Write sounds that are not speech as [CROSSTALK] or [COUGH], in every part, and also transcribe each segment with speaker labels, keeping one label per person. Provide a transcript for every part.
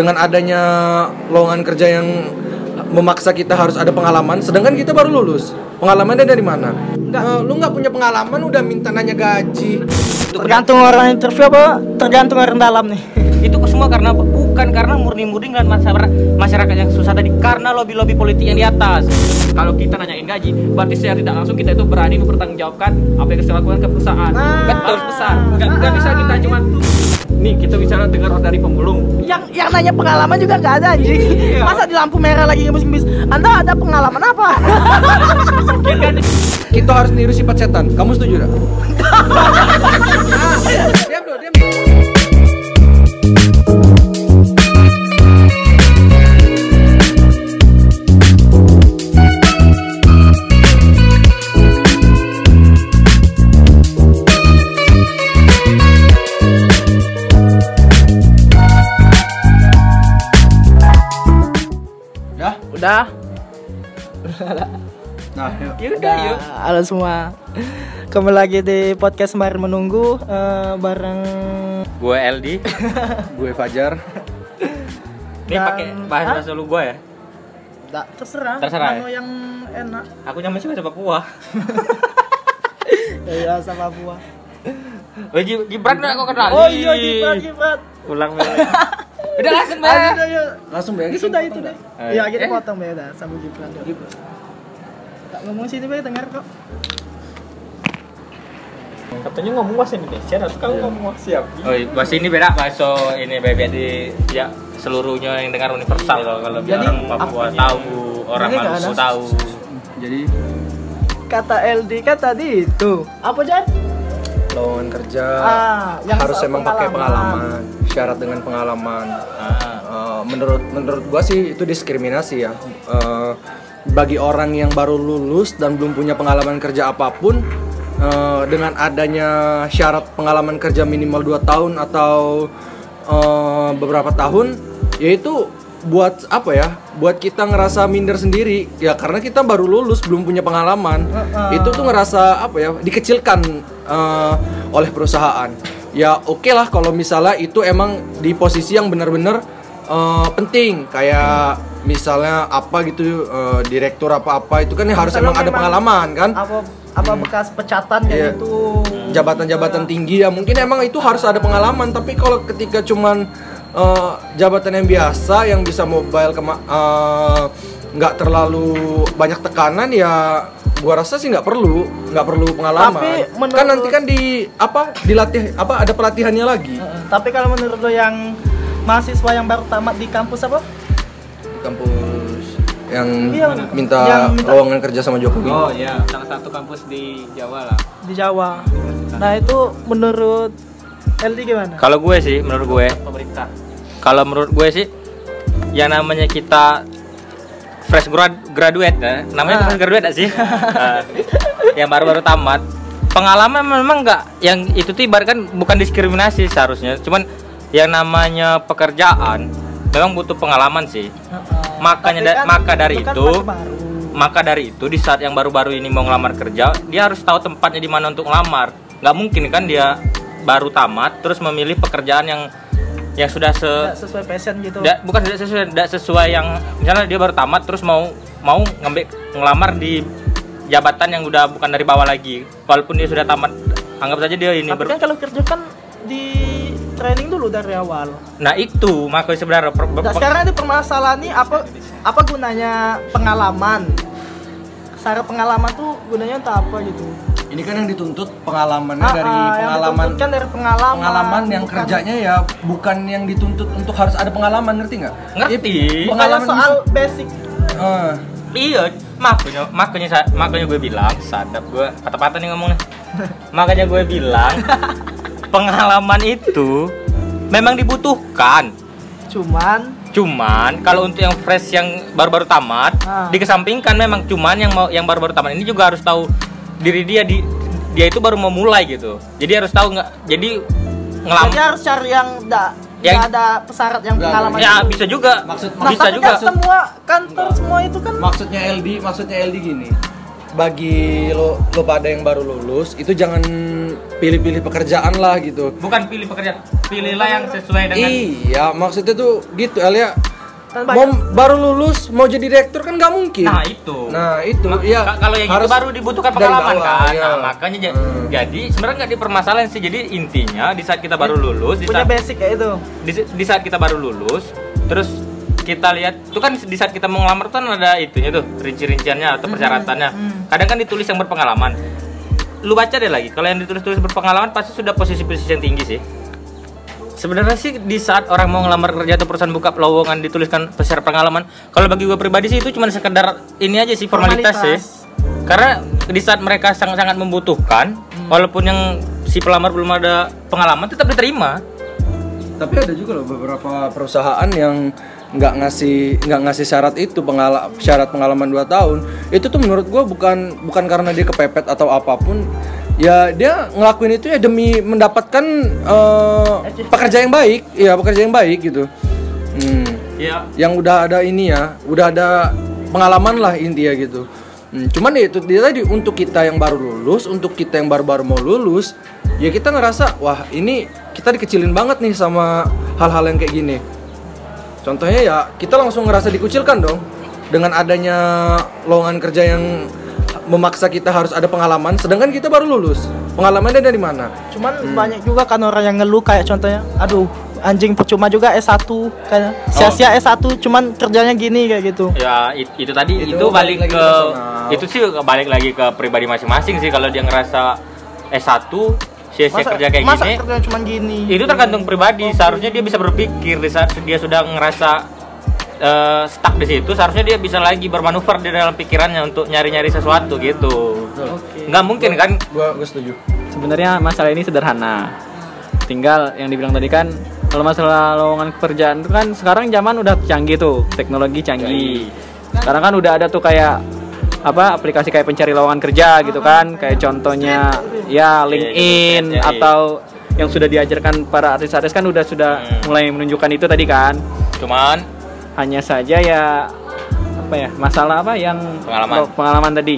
Speaker 1: dengan adanya lowongan kerja yang memaksa kita harus ada pengalaman sedangkan kita baru lulus. Pengalamannya dari mana? Eh, lu nggak punya pengalaman udah minta nanya gaji.
Speaker 2: Tergantung orang interview apa? Tergantung orang dalam nih. [LAUGHS]
Speaker 3: itu semua karena bukan karena murni-murni dengan masyarakat masyarakat yang susah tadi karena lobby-lobby politik yang di atas. Kalau kita nanyain gaji berarti secara tidak langsung kita itu berani mempertanggungjawabkan apa yang kita lakukan ke perusahaan. Kan harus besar. Nggak, nggak bisa kita cuma nih kita bicara dengar dari pemulung
Speaker 2: Yang yang nanya pengalaman juga nggak ada anjing. Masa di lampu merah lagi ngebis-ngebis? Anda ada pengalaman apa?
Speaker 1: kita harus niru sifat setan kamu setuju gak? [LAUGHS] diam dulu diam
Speaker 2: Halo semua. Kembali lagi di podcast Mari Menunggu eh, bareng
Speaker 3: gue LD [LAUGHS]
Speaker 1: gue Fajar
Speaker 3: ini
Speaker 2: Dan-
Speaker 3: pakai bahasa solo gue ya
Speaker 2: Da, terserah.
Speaker 3: Terserah,
Speaker 2: Mana yang enak.
Speaker 3: aku nyampe sih bahasa Papua
Speaker 2: Ya sama Papua. [LAUGHS]
Speaker 3: Oh, Gi- Gibran udah kok kenal
Speaker 2: Oh iya Gibran Gibran.
Speaker 3: ulang ulang [LAUGHS] udah langsung
Speaker 2: yuk.
Speaker 1: langsung bayar
Speaker 2: Ini sudah itu deh.
Speaker 3: Eh,
Speaker 2: Iya, kita
Speaker 3: eh.
Speaker 2: potong beda sama Gibran. Tak ngomong sini be dengar kok.
Speaker 4: Katanya ngomong bahasa Indonesia, atau kamu ngomong siap?
Speaker 3: Oh, iya, bahasa ini beda bahasa ini beda di ya seluruhnya yang dengar universal kalau kalau
Speaker 2: Jadi,
Speaker 3: orang Papua tahu, orang Maluku tahu.
Speaker 1: jadi
Speaker 2: Kata LD kan tadi itu. Apa Jan?
Speaker 1: lowongan kerja
Speaker 2: Ah, yang
Speaker 1: harus emang pakai
Speaker 2: pengalaman.
Speaker 1: syarat dengan pengalaman
Speaker 3: Ah,
Speaker 1: Eh, menurut menurut gua sih itu diskriminasi ya Eh, bagi orang yang baru lulus dan belum punya pengalaman kerja apa pun eh, dengan adanya syarat pengalaman kerja minimal 2 tahun atau eh, beberapa tahun yaitu buat apa ya? Buat kita ngerasa minder sendiri. Ya karena kita baru lulus belum punya pengalaman itu tuh ngerasa apa ya? Dikecilkan eh, oleh perusahaan. Ya oke lah kalau misalnya itu emang di posisi yang benar-benar eh, penting. Kayak misalnya apa gitu eh, direktur apa-apa itu kan ya harus emang ada pengalaman kan
Speaker 2: Apa apa bekas pecatan
Speaker 1: Iya.
Speaker 2: kayak gitu.
Speaker 1: jabatan-jabatan tinggi ya mungkin emang itu harus ada pengalaman tapi kalau ketika cuman eh, jabatan yang biasa yang bisa mobile kema- eh, nggak terlalu banyak tekanan ya gua rasa sih nggak perlu nggak perlu pengalaman
Speaker 2: Tapi menurut-
Speaker 1: kan nanti kan di apa dilatih apa ada pelatihannya lagi
Speaker 2: Heeh. Tapi kalau menurut lo yang mahasiswa yang baru tamat di kampus apa?
Speaker 1: Kampus yang
Speaker 2: Iya,
Speaker 1: minta,
Speaker 2: yang minta-
Speaker 1: lowongan kerja sama Jokowi
Speaker 4: Oh iya, salah satu kampus di Jawa lah.
Speaker 2: Di Jawa. Nah, itu menurut LD gimana?
Speaker 3: Kalau gue sih, menurut gue,
Speaker 4: Pemerintah.
Speaker 3: kalau menurut gue sih, yang namanya kita fresh grad graduate, ya. namanya
Speaker 2: Ah.
Speaker 3: fresh graduate gak sih? [LAUGHS] Ah, yang baru-baru tamat, pengalaman memang nggak, yang itu tuh ibaratkan bukan diskriminasi seharusnya, cuman yang namanya pekerjaan memang butuh pengalaman sih.
Speaker 2: Heeh.
Speaker 3: Makanya da- maka dari
Speaker 2: kan
Speaker 3: itu-
Speaker 2: baru.
Speaker 3: Maka dari itu di saat yang baru-baru ini mau ngelamar kerja, dia harus tahu tempatnya di mana untuk ngelamar. Nggak mungkin kan dia baru tamat terus memilih pekerjaan yang yang sudah se
Speaker 2: sesuai passion gitu.
Speaker 3: da- bukan tidak sesuai tidak sesuai yang misalnya dia baru tamat terus mau mau ngambil ngelamar di jabatan yang udah bukan dari bawah lagi. Walaupun dia sudah tamat, anggap saja dia ini
Speaker 2: Tapi
Speaker 3: ber-
Speaker 2: kan kalau kerja kan di training dulu dari awal.
Speaker 3: Nah, itu makanya sebenarnya per-
Speaker 2: Nah, sekarang ini permasalahan nih apa apa gunanya pengalaman? Syarat pengalaman tuh gunanya untuk apa gitu?
Speaker 1: ini kan yang dituntut pengalamannya
Speaker 2: Ah,
Speaker 1: dari
Speaker 2: ah,
Speaker 1: pengalaman
Speaker 2: kan dari pengalaman.
Speaker 1: pengalaman yang
Speaker 2: bukan-
Speaker 1: kerjanya ya bukan yang dituntut untuk harus ada pengalaman ngerti nggak?
Speaker 3: Ngerti.
Speaker 1: Pengalaman
Speaker 2: soal basic.
Speaker 1: Eh,
Speaker 3: Iya, makanya makanya makanya gue bilang sadap gue patah-patah nih ngomongnya. [LAUGHS] makanya gue bilang pengalaman itu memang dibutuhkan.
Speaker 2: Cuman
Speaker 3: Cuman kalau untuk yang fresh yang baru-baru tamat
Speaker 2: Ah.
Speaker 3: dikesampingkan memang cuman yang mau yang baru-baru tamat ini juga harus tahu diri dia di dia itu baru mau mulai gitu. Jadi harus tahu nggak jadi ngelam
Speaker 2: jadi harus cari yang enggak
Speaker 3: Yang-
Speaker 2: ada pesyarat yang pengalaman.
Speaker 3: ya
Speaker 2: dulu.
Speaker 3: bisa juga
Speaker 1: Maksud-
Speaker 2: Nah,
Speaker 3: bisa
Speaker 2: tapi
Speaker 3: juga
Speaker 2: kan semua kantor semua itu kan
Speaker 1: maksudnya LD maksudnya LD gini bagi lo lo pada yang baru lulus itu jangan pilih-pilih pekerjaan lah gitu.
Speaker 3: bukan pilih pekerjaan pilihlah yang sesuai dengan
Speaker 1: Iya, maksudnya tuh gitu Elia.
Speaker 2: Kan
Speaker 1: Mau baru lulus mau jadi direktur kan nggak mungkin.
Speaker 3: nah itu
Speaker 1: Nah, itu
Speaker 3: Ma-
Speaker 1: ya.
Speaker 3: ka- kalau yang itu
Speaker 1: harus
Speaker 3: baru dibutuhkan pengalaman
Speaker 1: bawah,
Speaker 3: kan
Speaker 1: iya.
Speaker 3: nah, makanya
Speaker 1: Hmm.
Speaker 3: jadi sebenarnya nggak dipermasalahin sih jadi intinya di saat kita baru lulus di
Speaker 2: punya
Speaker 3: saat,
Speaker 2: basic kayak itu
Speaker 3: di, di saat kita baru lulus terus kita lihat itu kan di saat kita mau ngelamar tuh kan ada itunya tuh rinci-rinciannya atau persyaratannya. kadang kan ditulis yang berpengalaman. Lu baca deh lagi kalau yang ditulis-tulis berpengalaman pasti sudah posisi-posisi yang tinggi sih. Sebenarnya sih di saat orang mau ngelamar kerja atau perusahaan buka lowongan dituliskan syarat pengalaman kalau bagi gue pribadi sih itu cuma sekedar ini aja sih formalitas, sih.
Speaker 2: Formalitas.
Speaker 3: karena di saat mereka sangat-sangat membutuhkan walaupun yang si pelamar belum ada pengalaman tetap diterima.
Speaker 1: Tapi ada juga loh beberapa perusahaan yang nggak ngasih nggak ngasih syarat itu pengala, syarat pengalaman 2 tahun. Itu tuh menurut gua bukan bukan karena dia kepepet atau apa pun. Ya dia ngelakuin itu ya demi mendapatkan eh, pekerja yang baik, ya pekerja yang baik gitu. Hmm.
Speaker 3: ya
Speaker 1: yang udah ada ini ya, udah ada pengalaman lah intinya gitu. Hmm, cuman ya itu dia tadi untuk kita yang baru lulus, untuk kita yang baru-baru mau lulus, ya kita ngerasa wah ini kita dikecilin banget nih sama hal-hal yang kayak gini. Contohnya ya kita langsung ngerasa dikucilkan dong dengan adanya lowongan kerja yang memaksa kita harus ada pengalaman, sedangkan kita baru lulus. Pengalamannya dari mana?
Speaker 2: cuman
Speaker 1: Hmm.
Speaker 2: banyak juga kan orang yang ngeluh kayak contohnya aduh anjing percuma juga S1 kayak
Speaker 1: Oh.
Speaker 2: sia-sia S1 cuman kerjanya gini kayak gitu
Speaker 3: ya it- itu tadi
Speaker 1: Itu
Speaker 3: itu, balik,
Speaker 1: balik
Speaker 3: ke
Speaker 1: ke personal.
Speaker 3: itu sih balik lagi ke pribadi masing-masing sih kalau dia ngerasa S1 sia-sia kerja kayak
Speaker 2: masa
Speaker 3: gini
Speaker 2: kerjanya cuman gini?
Speaker 3: itu tergantung pribadi. Seharusnya dia bisa berpikir di saat dia sudah ngerasa eh, stuck di situ seharusnya dia bisa lagi bermanuver di dalam pikirannya untuk nyari-nyari sesuatu gitu. Nggak mungkin kan?
Speaker 1: Gua, gua setuju.
Speaker 4: Sebenarnya masalah ini sederhana. Tinggal yang dibilang tadi kan kalau masalah lowongan pekerjaan itu kan sekarang zaman udah canggih tuh, teknologi canggih. Sekarang kan udah ada tuh kayak apa aplikasi kayak pencari lowongan kerja gitu kan, kayak contohnya ya LinkedIn
Speaker 3: iya, iya.
Speaker 4: atau yang sudah diajarkan para artis-artis kan udah sudah
Speaker 3: Hmm.
Speaker 4: mulai menunjukkan itu tadi kan.
Speaker 3: cuman
Speaker 4: Hanya saja ya apa ya masalah apa yang
Speaker 3: Pengalaman.
Speaker 4: pengalaman tadi.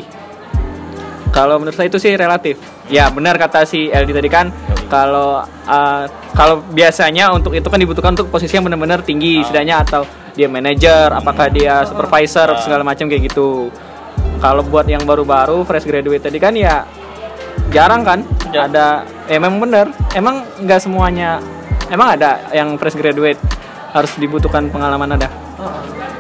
Speaker 4: Kalau menurut saya itu sih relatif. Ya benar kata si LD tadi kan. Kalau uh, kalau biasanya untuk itu kan dibutuhkan untuk posisi yang benar-benar tinggi,
Speaker 3: Ah.
Speaker 4: setidaknya atau dia manajer, apakah dia supervisor
Speaker 3: Ah.
Speaker 4: segala macam kayak gitu. Kalau buat yang baru-baru fresh graduate tadi kan ya jarang kan?
Speaker 3: Ya.
Speaker 4: ada eh, emang bener emang nggak semuanya emang ada yang fresh graduate harus dibutuhkan pengalaman ada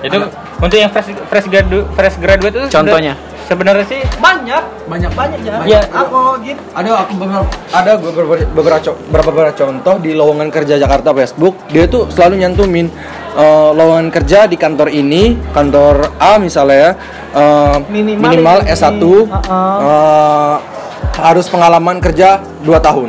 Speaker 3: itu untuk yang fresh fresh graduate fresh graduate itu
Speaker 4: Contohnya?
Speaker 3: sebenarnya sih
Speaker 2: banyak
Speaker 1: Banyak
Speaker 2: banyak ya
Speaker 3: Iya.
Speaker 2: aku gitu
Speaker 1: ada aku beberapa ada gue beberapa beberapa, beberapa contoh di lowongan kerja Jakarta Facebook dia tuh selalu nyantumin eh, lowongan kerja di kantor ini kantor A misalnya ya eh,
Speaker 2: Minimal
Speaker 1: minimal
Speaker 2: ini.
Speaker 1: S1
Speaker 2: Uh-uh.
Speaker 1: eh, harus pengalaman kerja 2 tahun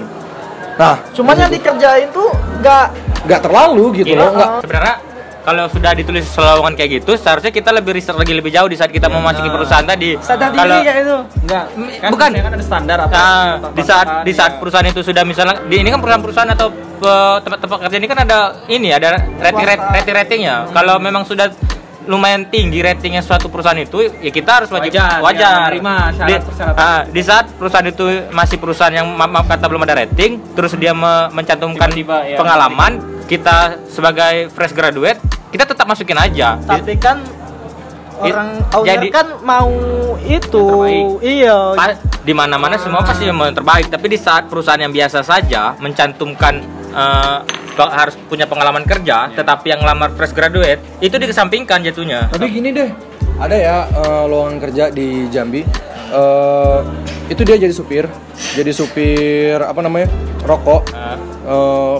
Speaker 1: nah
Speaker 2: cuman yang dikerjain tuh nggak
Speaker 1: nggak terlalu gitu loh nggak
Speaker 3: sebenarnya kalau sudah ditulis lowongan kayak gitu seharusnya kita lebih riset lagi lebih jauh di saat kita mau masuki perusahaan tadi.
Speaker 2: Sadar
Speaker 3: kalau
Speaker 2: kayak itu.
Speaker 4: Enggak.
Speaker 3: Kan Bukan.
Speaker 4: kan ada standar apa?
Speaker 3: Nah, di saat di saat perusahaan itu sudah misalnya di ini kan perusahaan-perusahaan atau tempat-tempat kerja ini kan ada ini ada rating rating ratingnya. Kalau memang sudah lumayan tinggi ratingnya suatu perusahaan itu, ya kita harus wajib
Speaker 4: Wajar,
Speaker 3: wajar.
Speaker 4: ya, syarat
Speaker 3: di,
Speaker 4: persyaratan.
Speaker 3: ah, di saat perusahaan itu masih perusahaan yang maaf, maaf kata belum ada rating, terus dia me- mencantumkan
Speaker 4: Tiba-tiba, ya,
Speaker 3: pengalaman, kita sebagai fresh graduate, kita tetap masukin aja.
Speaker 2: Tapi kan orang owner
Speaker 3: jadi-
Speaker 2: kan mau itu. Iya.
Speaker 3: Pa- di mana-mana semua pasti mau yang terbaik. Tapi di saat perusahaan yang biasa saja mencantumkan eh, pe- harus punya pengalaman kerja tetapi yang lamar fresh graduate itu dikesampingkan jatuhnya.
Speaker 1: Tapi gini deh, ada ya eh, lowongan kerja di Jambi. eh, itu dia jadi supir, jadi supir apa namanya rokok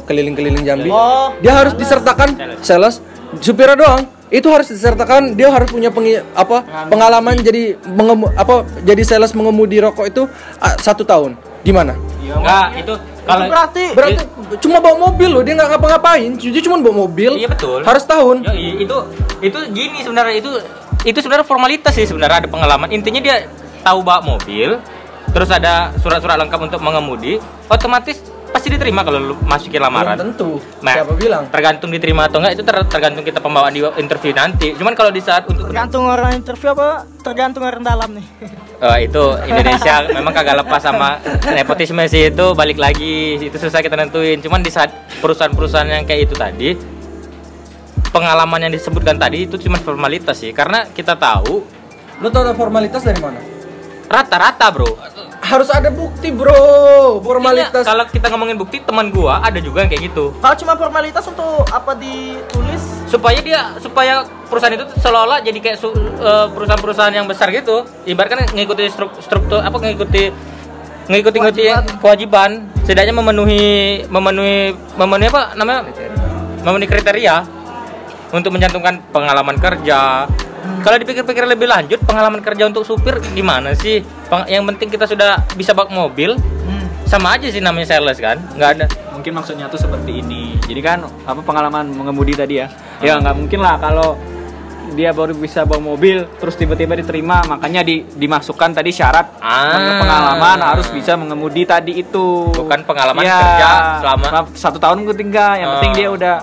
Speaker 1: keliling-keliling Jambi.
Speaker 2: Oh.
Speaker 1: Dia harus disertakan sales, supirnya doang. Itu harus disertakan dia harus punya pengi- apa pengalaman jadi mengemu, apa jadi sales mengemudi rokok itu ah, satu tahun. Gimana?
Speaker 3: enggak itu kalau
Speaker 2: Itu berarti
Speaker 1: Berarti cuma bawa mobil loh, dia nggak ngapa-ngapain. Dia cuma bawa mobil.
Speaker 3: Iya, betul.
Speaker 1: Harus tahun.
Speaker 3: Yoi, itu itu gini sebenarnya itu itu sebenarnya formalitas sih sebenarnya ada pengalaman intinya dia tahu bawa mobil terus ada surat-surat lengkap untuk mengemudi otomatis pasti diterima kalau lu masukin
Speaker 1: belum
Speaker 3: lamaran.
Speaker 1: tentu
Speaker 3: Nah,
Speaker 1: siapa bilang
Speaker 3: Tergantung diterima atau enggak itu ter- tergantung kita pembawaan di interview nanti. Cuman kalau di saat untuk
Speaker 2: Tergantung orang interview apa? Tergantung orang dalam nih.
Speaker 3: Eh, [LAUGHS] itu Indonesia memang kagak lepas sama nepotisme sih itu balik lagi itu susah kita nentuin. Cuman di saat perusahaan-perusahaan yang kayak itu tadi pengalaman yang disebutkan tadi itu cuma formalitas sih karena kita tahu
Speaker 1: lu tau ada formalitas dari mana
Speaker 3: rata-rata bro
Speaker 1: harus ada bukti bro. Formalitas.
Speaker 3: Buktinya, kalau kita ngomongin bukti teman gua ada juga yang kayak gitu.
Speaker 2: Kalau cuma formalitas untuk apa ditulis?
Speaker 3: supaya dia supaya perusahaan itu seolah-olah jadi kayak eh, perusahaan-perusahaan yang besar gitu. Ibaratkan ngikuti struk- struktur apa ngikuti ngikuti ngikuti
Speaker 2: Kewajiban.
Speaker 3: kewajiban. Setidaknya memenuhi memenuhi memenuhi apa namanya? Memenuhi kriteria untuk mencantumkan pengalaman kerja kalau dipikir-pikir lebih lanjut pengalaman kerja untuk supir gimana sih? Yang penting kita sudah bisa bak mobil.
Speaker 2: Hmm.
Speaker 3: sama aja sih namanya sales kan? Nggak ada.
Speaker 4: Mungkin maksudnya tuh seperti ini. Jadi kan apa pengalaman mengemudi tadi ya? Ya nggak mungkin lah kalau dia baru bisa bawa mobil terus tiba-tiba diterima makanya di, dimasukkan tadi syarat
Speaker 3: Ah.
Speaker 4: pengalaman harus bisa mengemudi tadi itu.
Speaker 3: Bukan pengalaman
Speaker 4: Ya,
Speaker 3: kerja selama-
Speaker 4: satu tahun ketiga yang penting
Speaker 3: Ah.
Speaker 4: dia udah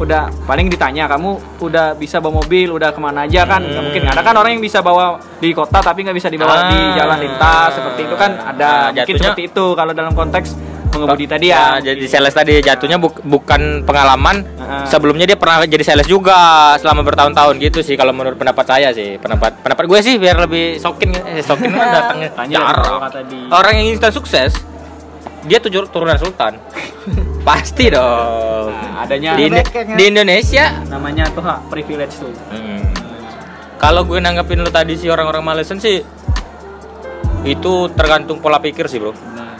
Speaker 4: udah paling ditanya kamu udah bisa bawa mobil udah ke mana aja? Kan
Speaker 3: Hmm.
Speaker 4: mungkin. Ada kan orang yang bisa bawa di kota tapi nggak bisa dibawa di
Speaker 3: Ah.
Speaker 4: jalan lintas seperti itu kan. Ada
Speaker 3: Nah,
Speaker 4: mungkin
Speaker 3: jatuhnya-
Speaker 4: seperti itu kalau dalam konteks mengemudi tadi ya.
Speaker 3: Nah, jadi sales tadi jatuhnya buk- bukan pengalaman.
Speaker 4: Ah.
Speaker 3: sebelumnya dia pernah jadi sales juga selama bertahun-tahun gitu sih kalau menurut pendapat saya sih. Pendapat pendapat gue sih biar lebih sokin eh, sokin [LAUGHS] datangnya. Jarang. orang yang instan sukses dia tujuh turunan sultan. [LAUGHS] Pasti dong.
Speaker 4: Nah, adanya
Speaker 3: di, di Indonesia.
Speaker 4: Namanya tuh hak privilege tuh.
Speaker 3: Hmm. Kalau gue nanggapin lu tadi sih orang-orang Malaysian sih itu tergantung pola pikir sih bro.
Speaker 4: nah.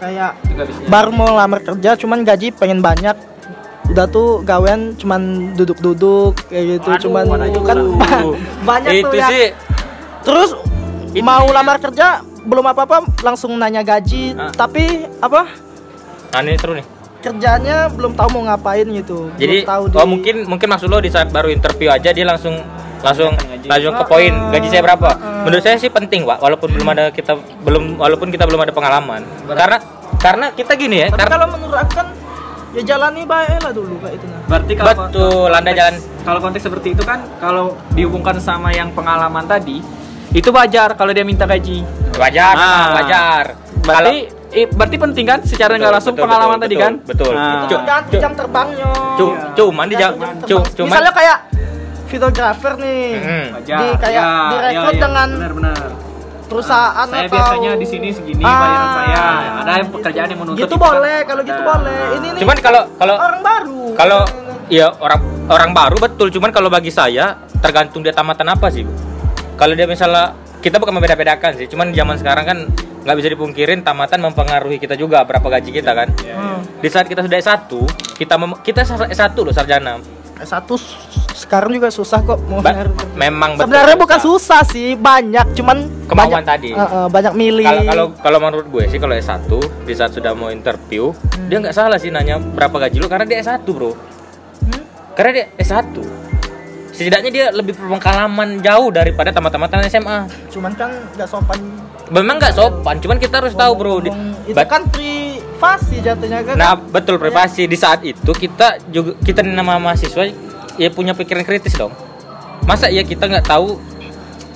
Speaker 2: Kayak baru mau lamar kerja cuman gaji pengen banyak. Udah tuh gawean cuman duduk-duduk kayak gitu
Speaker 4: Waduh,
Speaker 2: cuman kan [LAUGHS] banyak
Speaker 3: itu
Speaker 2: tuh ya.
Speaker 3: sih.
Speaker 2: Terus
Speaker 3: Itu
Speaker 2: mau lamar kerja belum apa-apa langsung nanya gaji
Speaker 3: Ah.
Speaker 2: tapi apa
Speaker 3: nah ini seru nih.
Speaker 2: kerjanya belum tahu mau ngapain gitu
Speaker 3: Jadi
Speaker 2: belum tahu
Speaker 3: oh mungkin mungkin maksud lo di saat baru interview aja dia langsung langsung langsung ke poin
Speaker 2: ah,
Speaker 3: gaji saya berapa.
Speaker 2: ah.
Speaker 3: Menurut saya sih penting pak walaupun belum ada kita belum walaupun kita belum ada pengalaman. Karena karena kita gini ya.
Speaker 2: tapi
Speaker 3: Karena
Speaker 2: kalau menurut aku kan ya jalani baik lah dulu kayak itu nah
Speaker 4: berarti kalau
Speaker 3: Betul, Anda jalan.
Speaker 4: kalau konteks seperti itu kan kalau dihubungkan sama yang pengalaman tadi itu wajar kalau dia minta gaji
Speaker 3: wajar,
Speaker 4: Ah.
Speaker 3: wajar.
Speaker 4: berarti i- berarti penting kan secara nggak langsung
Speaker 3: betul,
Speaker 4: pengalaman
Speaker 3: betul,
Speaker 4: tadi
Speaker 3: betul,
Speaker 4: kan
Speaker 3: betul.
Speaker 4: Nah,
Speaker 2: itu
Speaker 3: Cuk, cuk.
Speaker 2: jam terbangnya
Speaker 3: Cu-
Speaker 4: Iya.
Speaker 3: cuman di jam,
Speaker 2: Tergantung jam
Speaker 3: cu-
Speaker 2: terbang.
Speaker 3: cuman
Speaker 2: misalnya kayak videografer nih
Speaker 3: Hmm.
Speaker 4: wajar
Speaker 2: di kayak
Speaker 4: Ya,
Speaker 2: direkod
Speaker 4: ya, ya,
Speaker 2: dengan
Speaker 4: benar-benar
Speaker 2: perusahaan
Speaker 4: saya
Speaker 2: atau
Speaker 4: biasanya di sini segini
Speaker 2: Ah,
Speaker 4: bayaran saya ada yang pekerjaan yang menuntut
Speaker 2: gitu
Speaker 4: itu kan.
Speaker 2: boleh kalau gitu
Speaker 4: Ada.
Speaker 2: boleh ini nih
Speaker 3: cuman kalau kalau
Speaker 2: orang baru
Speaker 3: kalau ya orang orang baru betul cuman kalau bagi saya tergantung dia tamatan apa sih Bu. Kalau dia misalnya kita bukan membeda-bedakan sih cuman zaman sekarang kan nggak bisa dipungkirin tamatan mempengaruhi kita juga berapa gaji kita kan
Speaker 2: Hmm.
Speaker 3: di saat kita sudah S1 kita mem- kita S1 loh sarjana
Speaker 2: satu sekarang juga susah kok mau
Speaker 3: Ba- memang betul
Speaker 2: sebenarnya bukan
Speaker 3: susah.
Speaker 2: sih banyak cuman
Speaker 3: Kemauan
Speaker 2: banyak,
Speaker 3: tadi.
Speaker 2: Eh, eh, banyak milih
Speaker 3: kalau kalau kalau menurut gue sih kalau S1 di saat sudah mau interview dia nggak salah sih nanya berapa gaji lu karena dia S1 bro
Speaker 2: Hmm?
Speaker 3: karena dia S1 setidaknya dia lebih berpengalaman jauh daripada tamat-tamatan SMA
Speaker 2: cuman kan nggak sopan.
Speaker 3: Memang nggak sopan cuman kita harus tahu bro. Di-
Speaker 2: itu kan privasi jatuhnya kan.
Speaker 3: Nah betul privasi. Di saat itu kita juga kita nama mahasiswa ya punya pikiran kritis dong. Masa ya kita nggak tahu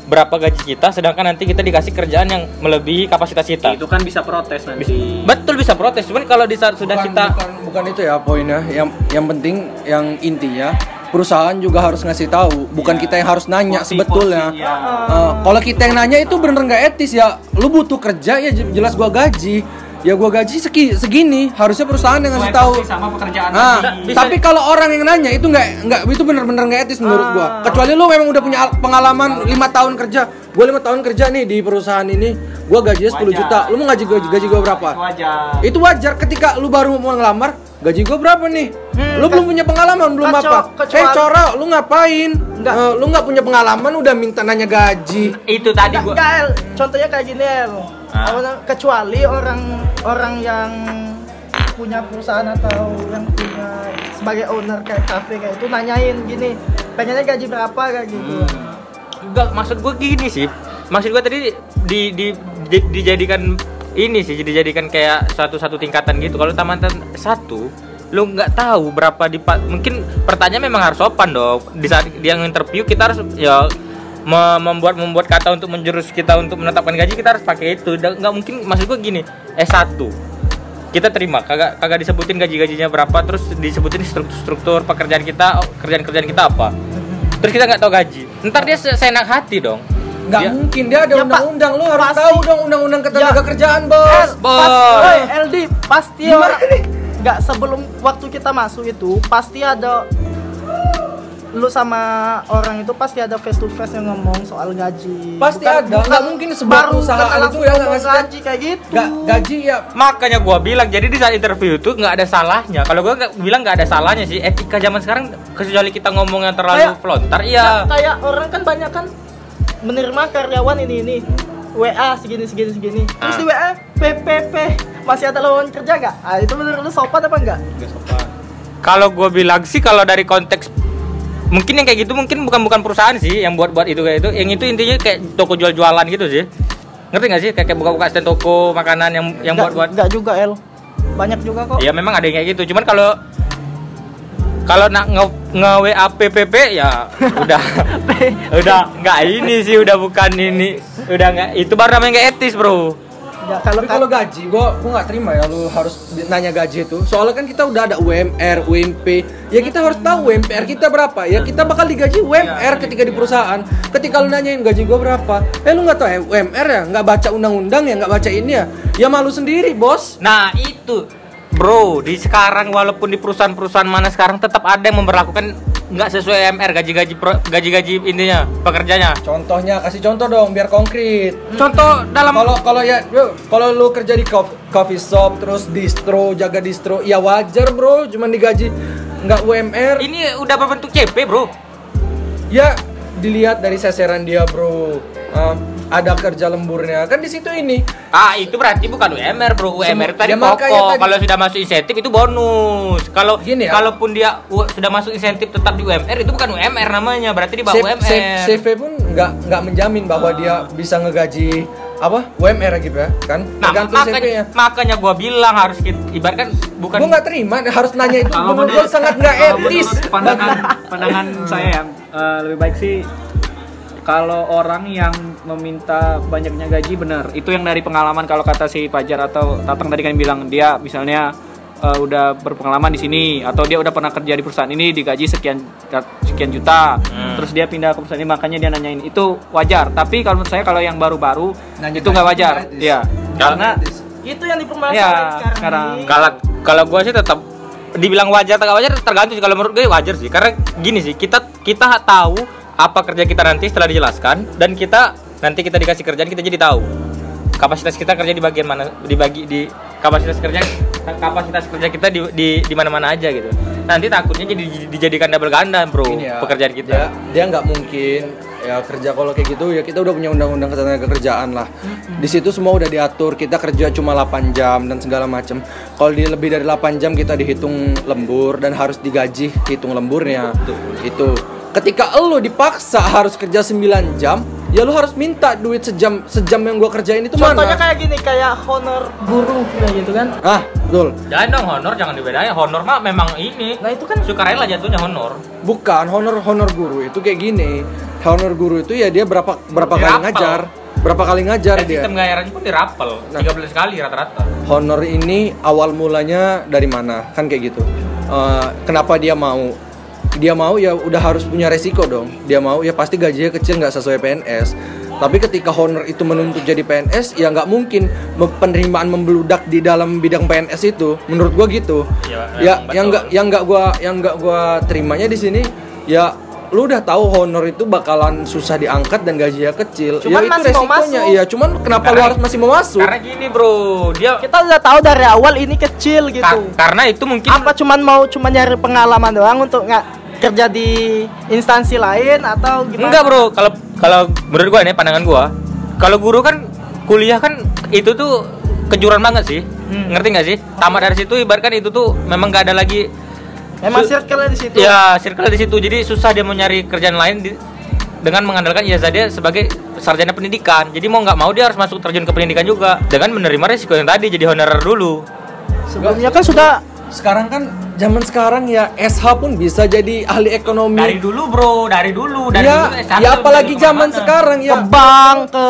Speaker 3: berapa gaji kita sedangkan nanti kita dikasih kerjaan yang melebihi kapasitas kita.
Speaker 4: Itu kan bisa protes nanti.
Speaker 3: Betul bisa protes. Cuman kalau di saat sudah
Speaker 1: bukan,
Speaker 3: kita
Speaker 1: bukan, bukan itu ya poinnya. Yang yang penting yang intinya perusahaan juga harus ngasih tahu bukan
Speaker 4: Iya.
Speaker 1: kita yang harus nanya
Speaker 4: Porsi-
Speaker 1: sebetulnya
Speaker 4: porsi.
Speaker 1: Eh, kalau kita yang nanya itu bener nggak etis ya lu butuh kerja ya jelas gua gaji ya gua gaji segi, segini harusnya perusahaan yang ngasih tahu
Speaker 4: sama pekerjaan
Speaker 1: Nah, tapi kalau orang yang nanya itu nggak nggak itu bener-bener nggak etis menurut gua.
Speaker 2: Ah.
Speaker 1: Kecuali lu memang udah punya al- pengalaman lima tahun kerja. Gua lima tahun kerja nih di perusahaan ini, gua gajinya 10
Speaker 4: Wajar.
Speaker 1: juta. Lu mau gaji gaji, gaji gua berapa?
Speaker 4: itu wajar
Speaker 1: Itu wajar ketika lu baru mau ngelamar, gaji gua berapa nih?
Speaker 2: Hmm,
Speaker 1: lu belum punya pengalaman, belum apa?
Speaker 2: kecuali-
Speaker 1: Eh, Cora, lu ngapain?
Speaker 2: Enggak.
Speaker 1: Eh, lu nggak punya pengalaman udah minta nanya gaji.
Speaker 3: itu tadi
Speaker 2: Nggak,
Speaker 3: gua
Speaker 2: nggak, El. contohnya kayak gini El
Speaker 3: Ah.
Speaker 2: Kecuali orang orang yang punya perusahaan atau yang punya sebagai owner kayak cafe kayak itu nanyain gini pengennya gaji berapa kayak gitu
Speaker 3: enggak maksud gua gini sih maksud gua tadi di, di, di- dijadikan ini sih dijadikan kayak satu satu tingkatan gitu. Kalau tamatan satu lu nggak tahu berapa di mungkin pertanyaan memang harus sopan dong. Di saat dia interview kita harus ya me- membuat membuat kata untuk menjurus kita untuk menetapkan gaji kita harus pakai itu. Nggak mungkin maksud gua gini S1 kita terima. Kagak kagak disebutin gaji gajinya berapa terus disebutin struktur struktur pekerjaan kita oh, kerjaan kerjaan kita apa. Terus kita nggak tahu gaji. Ntar dia se- seenak hati dong
Speaker 1: Nggak
Speaker 3: Dia-
Speaker 1: mungkin dia ada
Speaker 2: Ya,
Speaker 1: undang-undang, lu harus
Speaker 2: Pasti.
Speaker 1: tahu dong undang-undang ketenaga
Speaker 2: Ya.
Speaker 1: kerjaan,
Speaker 2: Eh,
Speaker 1: bos.
Speaker 3: Bos.
Speaker 2: pas- LD pasti orang nggak sebelum waktu kita masuk itu pasti ada lu sama orang itu pasti ada face to face yang ngomong soal gaji.
Speaker 1: Pasti ada, nggak mungkin sebuah
Speaker 2: baru
Speaker 1: perusahaan itu ya nggak ngasih
Speaker 2: gaji kayak gitu.
Speaker 1: Nggak, gaji ya
Speaker 3: makanya gua bilang jadi di saat interview itu nggak ada salahnya kalau gua bilang nggak ada salahnya sih etika zaman sekarang kecuali kita ngomong yang terlalu
Speaker 2: Kayak-
Speaker 3: flontar iya
Speaker 2: kayak orang kan banyak kan menerima karyawan ini ini. WA segini segini segini. Terus
Speaker 3: Ah.
Speaker 2: di WA PPP masih ada lowongan kerja nggak? Ah itu menurut lu sopan apa enggak?
Speaker 3: kalau gua bilang sih kalau dari konteks mungkin yang kayak gitu mungkin bukan bukan perusahaan sih yang buat buat itu kayak itu. Yang itu intinya kayak toko jual jualan gitu sih. Ngerti nggak sih? Kayak kayak buka-buka stand toko makanan yang yang buat buat.
Speaker 2: nggak juga El. Banyak juga kok.
Speaker 3: ya memang ada yang kayak gitu. Cuman kalau kalau nak nge, nge WA PPP ya [LAUGHS] udah udah nggak ini sih udah bukan ini udah nggak itu baru namanya nggak etis bro
Speaker 2: Ya, kalau
Speaker 1: Tapi kalau gaji, gua gua nggak terima ya lu harus nanya gaji itu. Soalnya kan kita udah ada UMR, UMP. Ya kita harus tahu UMR kita berapa. Ya kita bakal digaji UMR ketika di perusahaan. Ketika lu nanyain gaji gua berapa, eh lu nggak tahu ya UMR ya, nggak baca undang-undang ya, nggak baca ini ya. Ya malu sendiri, bos.
Speaker 3: nah itu bro di sekarang walaupun di perusahaan-perusahaan mana sekarang tetap ada yang memperlakukan nggak sesuai UMR gaji-gaji gaji-gaji intinya pekerjanya.
Speaker 1: Contohnya kasih contoh dong biar konkret.
Speaker 3: contoh dalam
Speaker 1: Kalau kalau ya kalau lu kerja di cof- coffee shop terus distro jaga distro ya wajar bro. Cuman digaji nggak UMR
Speaker 3: ini udah berbentuk CP bro.
Speaker 1: Ya dilihat dari seseran dia bro. Um, ada kerja lemburnya. Kan di situ ini.
Speaker 3: Ah itu berarti bukan UMR bro. UMR
Speaker 1: Sem-
Speaker 3: tadi
Speaker 1: ya, makanya
Speaker 3: pokok.
Speaker 1: tadi-
Speaker 3: kalau sudah masuk insentif itu bonus. Kalau
Speaker 1: Gini ya.
Speaker 3: kalaupun dia sudah masuk insentif tetap di UMR itu bukan UMR namanya. Berarti di bawah
Speaker 1: C-
Speaker 3: UMR
Speaker 1: C- CV pun nggak nggak menjamin bahwa dia bisa ngegaji apa UMR gitu ya kan?
Speaker 3: Nah
Speaker 1: tergantung
Speaker 3: makanya
Speaker 1: CV-nya
Speaker 3: makanya gua bilang harus kita ibaratkan bukan
Speaker 1: gue nggak terima harus nanya itu.
Speaker 4: Kalau
Speaker 1: menurut gue sangat nggak etis.
Speaker 4: pandangan pandangan saya ya eh, lebih baik sih kalau orang yang meminta banyaknya gaji benar. Itu yang dari pengalaman kalau kata si Fajar atau Tatang tadi kan bilang dia misalnya eh, udah berpengalaman di sini atau dia udah pernah kerja di perusahaan ini digaji sekian sekian juta
Speaker 3: Hmm.
Speaker 4: terus dia pindah ke perusahaan ini makanya dia nanyain. Itu wajar tapi kalau menurut saya kalau yang baru-baru
Speaker 1: Nanya
Speaker 4: itu nggak wajar.
Speaker 1: Nggak etis.
Speaker 4: ya karena
Speaker 2: itu yang dipermasalahkan
Speaker 4: Ya,
Speaker 2: sekarang,
Speaker 4: sekarang.
Speaker 3: kalau kalau gua sih tetap dibilang wajar atau wajar tergantung kalau menurut gue wajar sih. Karena gini sih kita kita tahu apa kerja kita nanti setelah dijelaskan dan kita nanti kita dikasih kerjaan kita jadi tahu. Kapasitas kita kerja di bagian mana dibagi di kapasitas kerja kapasitas kerja kita di di di mana-mana aja gitu. Nanti takutnya jadi dijadikan double ganda bro
Speaker 1: ya,
Speaker 3: pekerjaan kita.
Speaker 1: dia dia nggak mungkin ya kerja kalau kayak gitu ya kita udah punya undang-undang ketenaga kerjaan lah. Di situ semua udah diatur kita kerja cuma 8 jam dan segala macam kalau di lebih dari 8 jam kita dihitung lembur dan harus digaji hitung lemburnya. Itu. Ketika lo dipaksa harus kerja 9 jam ya lo harus minta duit sejam sejam yang gua kerjain itu
Speaker 2: Contohnya
Speaker 1: mana
Speaker 2: kayak gini, kayak honor guru kayak gitu kan.
Speaker 1: ah betul
Speaker 3: jangan dong honor jangan dibedain honor mah memang ini
Speaker 2: Nah, itu kan
Speaker 3: sukarela jatuhnya honor
Speaker 1: Bukan honor honor guru itu kayak gini. Honor guru itu ya dia berapa berapa kali
Speaker 3: Dirapel.
Speaker 1: ngajar, berapa kali ngajar
Speaker 3: Dan
Speaker 1: dia.
Speaker 3: sistem bayarannya pun dirapel
Speaker 1: Nah.
Speaker 3: 13 kali rata-rata
Speaker 1: Honor ini awal mulanya dari mana? Kan kayak gitu. Eh, kenapa dia mau? Dia mau ya udah harus punya resiko dong. Dia mau ya pasti gajinya kecil nggak sesuai PNS. Tapi ketika honor itu menuntut jadi PNS ya nggak mungkin penerimaan membeludak di dalam bidang PNS itu. Menurut gua gitu.
Speaker 3: Iya,
Speaker 1: ya
Speaker 3: emang
Speaker 1: yang nggak yang nggak gua yang nggak gua terimanya di sini ya lu udah tahu honor itu bakalan susah diangkat dan gajinya kecil.
Speaker 2: Cuman
Speaker 1: ya itu
Speaker 2: masih mau
Speaker 1: resikonya.
Speaker 2: masuk.
Speaker 1: Iya, cuman kenapa lu
Speaker 3: Karena-
Speaker 1: harus masih mau masuk?
Speaker 3: karena gini bro dia
Speaker 2: kita udah tahu dari awal ini kecil gitu.
Speaker 3: Ka- karena itu mungkin
Speaker 2: Apa cuman mau cuma nyari pengalaman doang untuk nggak kerja di instansi lain atau gimana?
Speaker 3: enggak bro kalau kalau menurut gua ini pandangan gua kalau guru kan kuliah kan itu tuh kejuran banget sih
Speaker 2: Hmm.
Speaker 3: ngerti nggak sih tamat dari situ ibaratkan itu tuh memang nggak ada lagi
Speaker 2: Emang circle di situ.
Speaker 3: ya circle di situ jadi susah dia mau nyari kerjaan lain di- dengan mengandalkan ijazah dia sebagai sarjana pendidikan. Jadi mau nggak mau dia harus masuk terjun ke pendidikan juga dengan menerima resiko yang tadi jadi honorer dulu.
Speaker 2: Sebelumnya kan sudah
Speaker 1: sekarang kan zaman sekarang ya SH pun bisa jadi ahli ekonomi
Speaker 3: Dari dulu bro, dari dulu, dari
Speaker 1: ya,
Speaker 3: dulu S1
Speaker 1: ya apalagi zaman sekarang
Speaker 2: ke
Speaker 1: ya
Speaker 2: bank ke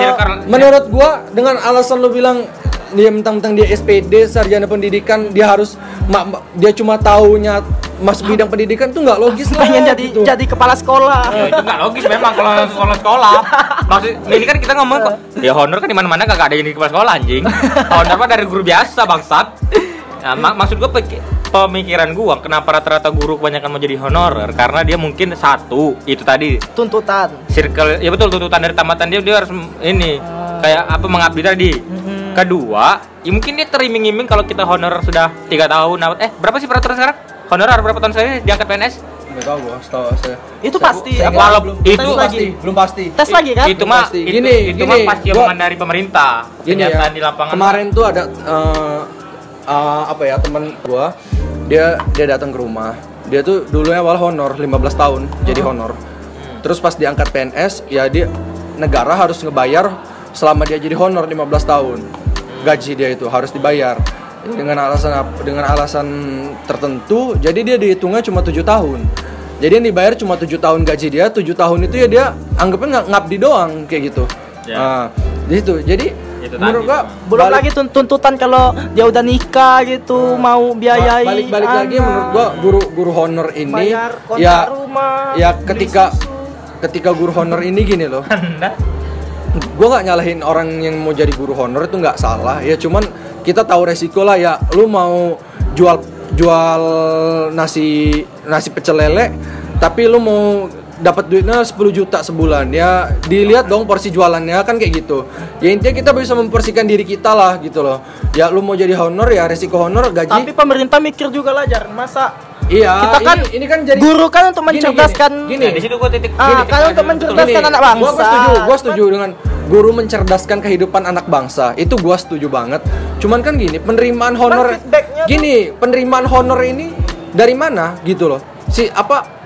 Speaker 1: menurut gua dengan alasan lu bilang dia mentang-mentang dia SPD sarjana pendidikan dia harus ma- ma- dia cuma taunya masuk bidang pendidikan tuh nggak logis lah
Speaker 2: pengen jadi
Speaker 1: gitu.
Speaker 2: jadi kepala sekolah.
Speaker 3: Ya, itu nggak logis memang kalau sekolah sekolah. Maksud ini kan kita ngomong kok ya honor kan di mana-mana kagak ada yang di kepala sekolah anjing. [LAUGHS] honor mah dari guru biasa bangsat. Nah, mak- maksud gua pemikiran gua kenapa rata-rata guru kebanyakan mau jadi honorer karena dia mungkin satu itu tadi
Speaker 2: Tuntutan.
Speaker 3: circle ya betul tuntutan dari tamatan dia dia harus ini kayak apa mengabdi tadi. Kedua, ya mungkin dia teriming-iming kalau kita honorer sudah tiga tahun. apa- Eh berapa sih peraturan sekarang? Honorer berapa tahun sekali diangkat PNS?
Speaker 1: nggak tahu gua setahu saya
Speaker 2: Itu pasti.
Speaker 1: saya
Speaker 3: kalau
Speaker 1: belum,
Speaker 3: itu
Speaker 1: belum
Speaker 2: lagi?
Speaker 1: pasti belum pasti
Speaker 2: Tes lagi kan?
Speaker 3: itu mah
Speaker 1: Pasti.
Speaker 3: itu,
Speaker 1: Gini,
Speaker 3: itu
Speaker 1: gini,
Speaker 3: mah pasti
Speaker 1: gua-
Speaker 3: omongan dari pemerintah
Speaker 1: gini ya
Speaker 3: di lapangan
Speaker 1: kemarin tuh ada eh, eh, apa ya teman gua dia dia datang ke rumah. Dia tuh dulunya awal honor 15 tahun jadi honor. Terus pas diangkat PNS ya dia negara harus ngebayar selama dia jadi honor 15 tahun. Gaji dia itu harus dibayar. Dengan alasan dengan alasan tertentu jadi dia dihitungnya cuma tujuh tahun. Jadi yang dibayar cuma tujuh tahun gaji dia tujuh tahun itu ya dia anggapnya nggak ngabdi doang kayak gitu.
Speaker 3: Ya.
Speaker 1: nah di situ. Jadi
Speaker 3: Itu
Speaker 1: menurut gua
Speaker 2: Belum
Speaker 1: balik-
Speaker 2: lagi tun- tuntutan kalau dia udah nikah gitu mau biayai
Speaker 1: balik balik lagi menurut gua guru guru honor ini ya
Speaker 2: rumah
Speaker 1: ya ketika
Speaker 2: susu.
Speaker 1: ketika guru honor ini gini loh. Gue nggak nyalahin orang yang mau jadi guru honor itu nggak salah ya cuman kita tahu resiko lah ya. Lu mau jual jual nasi nasi pecel lele tapi lu mau dapat duitnya 10 juta sebulan ya dilihat dong porsi jualannya kan kayak gitu ya intinya kita bisa mempersihkan diri kita lah gitu loh ya lu mau jadi honor ya resiko honor gaji
Speaker 2: tapi pemerintah mikir juga lah jar masa
Speaker 1: iya
Speaker 2: kita kan
Speaker 1: ini, ini kan jadi
Speaker 2: guru kan untuk
Speaker 1: Gini,
Speaker 2: mencerdaskan
Speaker 1: gini,
Speaker 3: Nah, di situ gua titik
Speaker 2: Ah,
Speaker 3: gini,
Speaker 2: kan
Speaker 3: titik
Speaker 2: untuk mencerdaskan
Speaker 3: Betul.
Speaker 2: anak bangsa.
Speaker 1: Gua, gua setuju, gua setuju dengan guru mencerdaskan kehidupan anak bangsa. Itu gua setuju banget. Cuman kan gini, penerimaan honor gini, penerimaan honor ini dari mana gitu loh. Si apa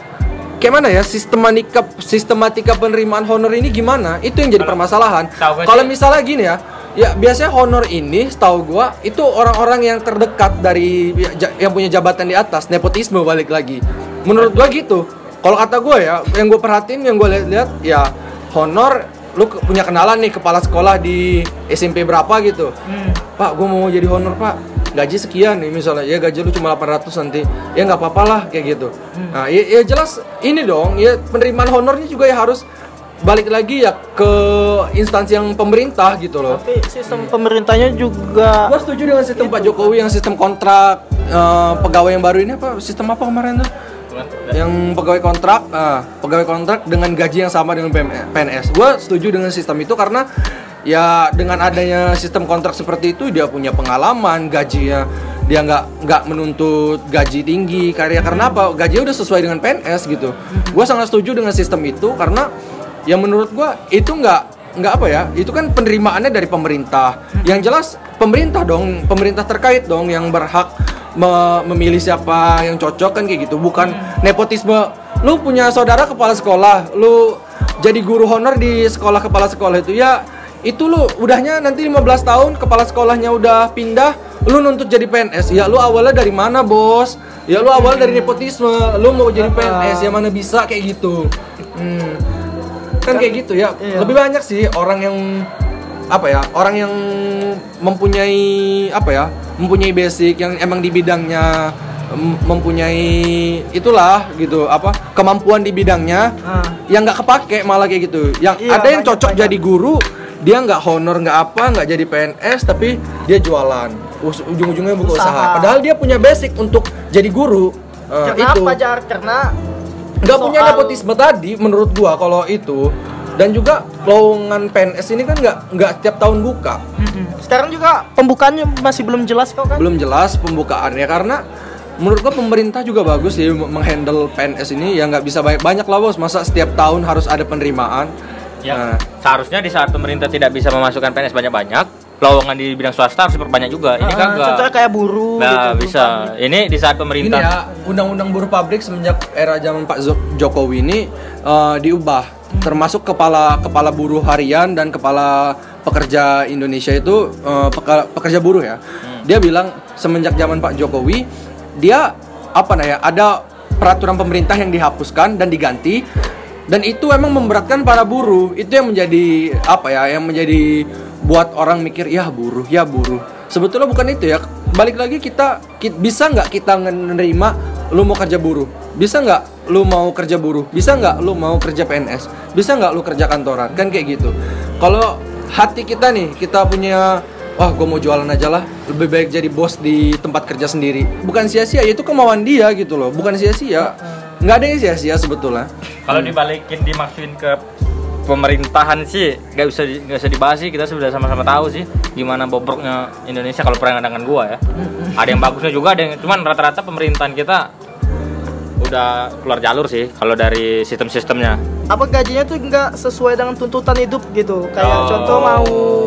Speaker 1: kayak mana ya sistematika sistematika penerimaan honor ini gimana? Itu yang jadi permasalahan.
Speaker 3: tahu gua
Speaker 1: Kalau misalnya gini ya, ya biasanya honor ini setahu gua itu orang-orang yang terdekat dari ja- yang punya jabatan di atas, nepotisme balik lagi. Menurut gua gitu. Kalau kata gua ya, yang gue perhatiin, yang gue lihat-lihat ya honor lu punya kenalan nih kepala sekolah di SMP berapa gitu. Pak, gue mau jadi honor, Pak. Gaji sekian nih misalnya. Ya gaji lu cuma 800 nanti. Ya nggak apa-apa lah kayak gitu. Nah, ya, ya jelas ini dong, ya penerimaan honornya juga ya harus balik lagi ya ke instansi yang pemerintah gitu loh.
Speaker 2: tapi sistem pemerintahnya juga
Speaker 1: Gua setuju dengan sistem Pak Jokowi yang sistem kontrak eh, pegawai yang baru ini apa sistem apa kemarin tuh? Yang pegawai kontrak, ah, pegawai kontrak dengan gaji yang sama dengan PNS. Gua setuju dengan sistem itu karena ya dengan adanya sistem kontrak seperti itu dia punya pengalaman, gajinya dia nggak nggak menuntut gaji tinggi karya karena apa gajinya udah sesuai dengan PNS gitu. Gua sangat setuju dengan sistem itu karena yang menurut gua itu nggak nggak apa ya itu kan penerimaannya dari pemerintah yang jelas pemerintah dong pemerintah terkait dong yang berhak me- memilih siapa yang cocok kan kayak gitu. Bukan nepotisme. Lu punya saudara kepala sekolah lu jadi guru honor di sekolah kepala sekolah itu ya itu lu udahnya nanti 15 tahun kepala sekolahnya udah pindah lu nuntut jadi PNS ya lu awalnya dari mana bos? Ya lu awal dari nepotisme. Lu mau jadi PNS ya mana bisa? Kayak gitu. Hmm. Kan kayak gitu ya.
Speaker 2: Iya.
Speaker 1: lebih banyak sih orang yang apa ya orang yang mempunyai apa ya mempunyai basic yang emang di bidangnya em, mempunyai itulah gitu apa kemampuan di bidangnya
Speaker 2: Ah.
Speaker 1: yang nggak kepake malah kayak gitu yang
Speaker 2: Iya,
Speaker 1: ada yang
Speaker 2: banyak,
Speaker 1: cocok
Speaker 2: banyak.
Speaker 1: jadi guru dia nggak honor nggak apa nggak jadi PNS tapi dia jualan ujung-ujungnya buka usaha.
Speaker 2: Usaha.
Speaker 1: padahal dia punya basic untuk jadi guru Eh,
Speaker 2: kenapa
Speaker 1: itu
Speaker 2: jar karena
Speaker 1: nggak punya nepotisme tadi menurut gua kalau itu dan juga lowongan PNS ini kan nggak nggak tiap tahun buka
Speaker 2: Mm-mm. sekarang juga pembukaannya masih belum jelas kok kan
Speaker 1: belum jelas pembukaannya karena menurut gua pemerintah juga bagus sih menghandle PNS ini ya nggak bisa banyak banyak lah bos masa setiap tahun harus ada penerimaan
Speaker 3: Ya,
Speaker 1: Nah,
Speaker 3: seharusnya di saat pemerintah tidak bisa memasukkan PNS banyak-banyak, lowongan di bidang swasta harus diperbanyak juga. Ini
Speaker 2: Ah,
Speaker 3: kagak.
Speaker 2: contohnya kayak buruh
Speaker 3: Nah,
Speaker 2: gitu,
Speaker 3: bisa. Ini di saat
Speaker 1: ini
Speaker 3: pemerintah
Speaker 1: ya undang-undang buruh pabrik semenjak era zaman Pak Jokowi ini eh, diubah termasuk kepala kepala buruh harian dan kepala pekerja Indonesia itu eh, peka- pekerja buruh ya. Dia bilang semenjak zaman Pak Jokowi dia apa nah ya ada peraturan pemerintah yang dihapuskan dan diganti dan itu emang memberatkan para buruh. Itu yang menjadi apa ya yang menjadi buat orang mikir ya buruh ya buruh. Sebetulnya bukan itu ya. Balik lagi kita, ki- bisa nggak kita menerima lu mau kerja buruh? Bisa nggak lu mau kerja buruh? Bisa nggak lu mau kerja PNS? Bisa nggak lu kerja kantoran? Kan kayak gitu. Kalau hati kita nih, kita punya wah gue mau jualan aja lah lebih baik jadi bos di tempat kerja sendiri bukan sia-sia ya itu kemauan dia gitu loh bukan sia-sia nggak ada yang sia-sia sebetulnya
Speaker 3: Kalau dibalikin dimaksudin ke pemerintahan sih nggak bisa nggak bisa dibahas sih kita sudah sama-sama tahu sih gimana bobroknya Indonesia kalau dengan gua ya. Ada yang bagusnya juga ada yang cuman rata-rata pemerintahan kita udah keluar jalur sih kalau dari sistem-sistemnya.
Speaker 2: apa gajinya tuh nggak sesuai dengan tuntutan hidup gitu kayak
Speaker 3: Oh,
Speaker 2: contoh mau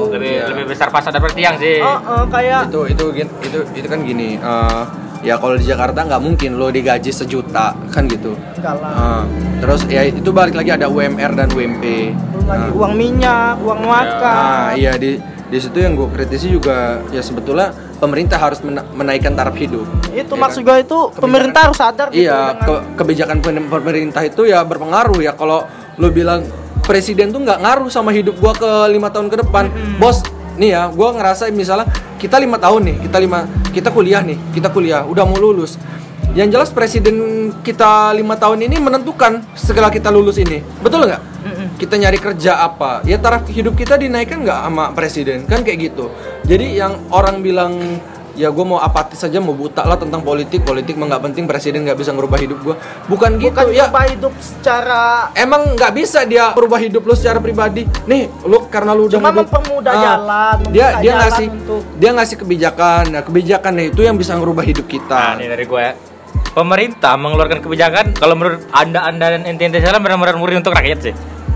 Speaker 3: lebih
Speaker 1: Iya.
Speaker 3: lebih besar pasar daripada tiang sih.
Speaker 2: oh, oh, kayak
Speaker 1: itu itu itu itu kan gini eh, ya kalau di Jakarta nggak mungkin lo digaji sejuta kan gitu Eh, terus ya itu balik lagi ada UMR dan UMP
Speaker 2: belum lagi
Speaker 1: Nah,
Speaker 2: uang minyak uang makan
Speaker 1: nah, iya di di situ yang gue kritisi juga ya sebetulnya pemerintah harus mena- menaikkan taraf hidup
Speaker 2: itu
Speaker 1: Ya
Speaker 2: maksud
Speaker 1: kan?
Speaker 2: gue itu pemerintah harus sadar gitu
Speaker 1: Iya,
Speaker 2: dengan-
Speaker 1: ke- kebijakan pemerintah itu ya berpengaruh ya. Kalau lu bilang presiden tuh nggak ngaruh sama hidup gua ke lima tahun ke depan, bos. Nih ya, gua ngerasa misalnya kita lima tahun nih, kita lima, kita kuliah nih, kita kuliah, udah mau lulus. Yang jelas presiden kita lima tahun ini menentukan setelah kita lulus ini, betul nggak? Kita nyari kerja apa? Ya taraf hidup kita dinaikkan nggak sama presiden kan kayak gitu. Jadi yang orang bilang ya gue mau apatis saja mau buta lah tentang politik politik mah nggak penting presiden nggak bisa ngerubah hidup gue bukan gitu
Speaker 2: bukan
Speaker 1: ya
Speaker 2: ubah hidup secara
Speaker 1: emang nggak bisa dia merubah hidup lu secara pribadi nih lu karena lu udah
Speaker 2: Cuma mempermudah
Speaker 1: Ah,
Speaker 2: jalan,
Speaker 1: dia dia
Speaker 2: jalan
Speaker 1: ngasih
Speaker 2: untuk-
Speaker 1: dia ngasih kebijakan nah kebijakannya itu yang bisa ngerubah hidup
Speaker 3: Nah,
Speaker 1: kita
Speaker 3: ini dari gue ya. Pemerintah mengeluarkan kebijakan kalau menurut Anda Anda dan ente-ente salah benar-benar murni untuk rakyat sih.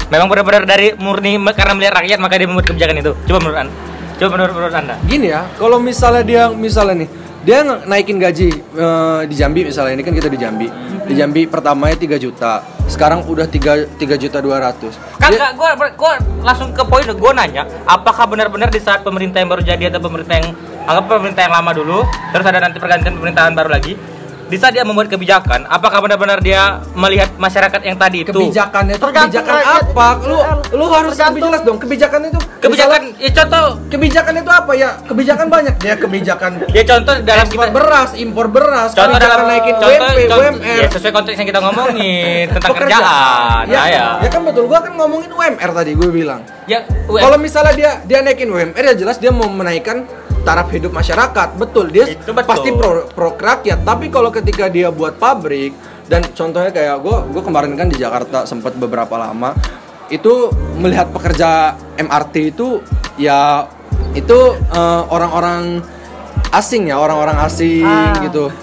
Speaker 3: Memang benar-benar dari murni karena melihat rakyat maka dia membuat kebijakan itu. Coba menurut Anda. Coba menurut, menurut Anda.
Speaker 1: gini ya kalau misalnya dia misalnya nih dia naikin gaji eh, di Jambi misalnya ini kan kita di Jambi di Jambi pertamanya 3 juta sekarang udah 3 3 juta 200 Dia-
Speaker 3: Kagak, gue gue langsung ke poin gue nanya, apakah benar-benar di saat pemerintah yang baru jadi atau pemerintah yang anggap pemerintah yang lama dulu, terus ada nanti pergantian pemerintahan baru lagi, di saat dia membuat kebijakan, apakah benar-benar dia melihat masyarakat yang tadi itu?
Speaker 1: Kebijakannya itu
Speaker 2: Tergantung
Speaker 1: kebijakan apa? lu lu harus lebih jelas dong kebijakan itu
Speaker 3: kebijakan ya contoh
Speaker 1: Misalnya, kebijakan itu apa ya? Kebijakan banyak. Ya kebijakan [LAUGHS]
Speaker 3: ya contoh dalam kita
Speaker 1: beras impor beras
Speaker 3: contoh dalam
Speaker 1: naikin
Speaker 3: contoh,
Speaker 1: UMP
Speaker 3: contoh-
Speaker 1: UMR
Speaker 3: ya sesuai konteks yang kita ngomongin [LAUGHS] tentang
Speaker 1: pekerjaan.
Speaker 3: kerjaan.
Speaker 1: Ya,
Speaker 3: ya. ya
Speaker 1: ya kan betul. Gua kan ngomongin UMR tadi gue bilang.
Speaker 3: Ya
Speaker 1: kalau misalnya dia dia naikin UMR ya jelas dia mau menaikkan taraf hidup masyarakat betul dia
Speaker 3: Itu betul.
Speaker 1: pasti pro pro rakyat tapi kalau ketika dia buat pabrik dan contohnya kayak gue gue kemarin kan di Jakarta sempat beberapa lama itu melihat pekerja MRT itu ya itu eh, orang-orang asing ya orang-orang asing
Speaker 2: Ah.
Speaker 1: gitu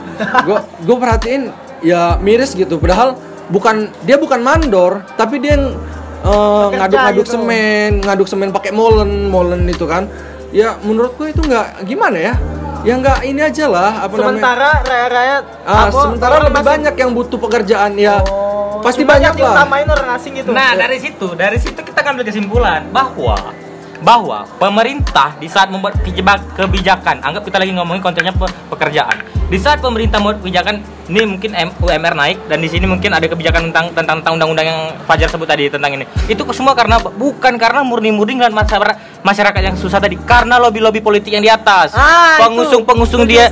Speaker 1: gue gue perhatiin ya miris gitu padahal bukan dia bukan mandor tapi dia yang eh, ngaduk-ngaduk
Speaker 2: gitu.
Speaker 1: semen ngaduk semen pakai molen molen itu kan ya menurutku itu nggak gimana ya? Ya nggak ini aja lah apa namanya?
Speaker 2: Sementara rakyat-rakyat
Speaker 1: ah
Speaker 2: apa,
Speaker 1: sementara lebih
Speaker 2: masih-
Speaker 1: banyak yang butuh pekerjaan ya.
Speaker 2: Oh,
Speaker 1: pasti banyak
Speaker 2: yang
Speaker 1: lah.
Speaker 2: diutamain orang asing gitu
Speaker 3: Nah dari situ, dari situ kita ngambil kesimpulan bahwa bahwa pemerintah di saat membuat kebijakan, anggap kita lagi ngomongin konteksnya pe- pekerjaan. Di saat pemerintah membuat kebijakan, ini mungkin UMR naik dan di sini mungkin ada kebijakan tentang tentang tentang undang-undang yang Fajar sebut tadi tentang ini. Itu semua karena bukan karena murni-murni dan masyarakat masyarakat yang susah tadi, karena lobby-lobby politik yang di atas.
Speaker 2: Ah.
Speaker 3: Pengusung-pengusung
Speaker 2: Setuju,
Speaker 3: dia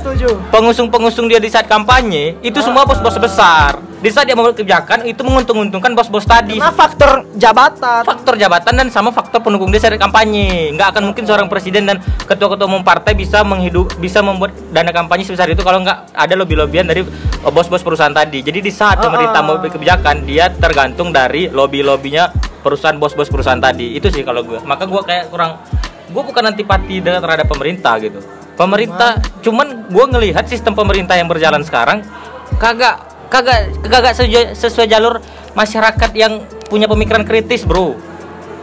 Speaker 3: pengusung-pengusung dia di saat kampanye itu semua bos-bos besar. Di saat dia membuat kebijakan itu menguntung-untungkan bos-bos tadi.
Speaker 2: karena faktor jabatan
Speaker 3: Faktor jabatan dan sama faktor pendukung dia saat kampanye. Nggak akan mungkin seorang presiden dan ketua-ketua umum partai bisa menghidup bisa membuat dana kampanye sebesar itu kalau nggak ada lobby-lobbyan dari uh, bos-bos perusahaan tadi. Jadi di saat
Speaker 2: Ah,
Speaker 3: pemerintah
Speaker 2: ah.
Speaker 3: mau membuat kebijakan dia tergantung dari lobby-lobbynya perusahaan bos-bos perusahaan tadi. Itu sih kalau gue. Maka gue kayak kurang gue bukan antipati dengan terhadap pemerintah gitu. Pemerintah cuman gue ngelihat sistem pemerintah yang berjalan sekarang kagak kagak kagak sesuai, sesuai jalur masyarakat yang punya pemikiran kritis, Bro.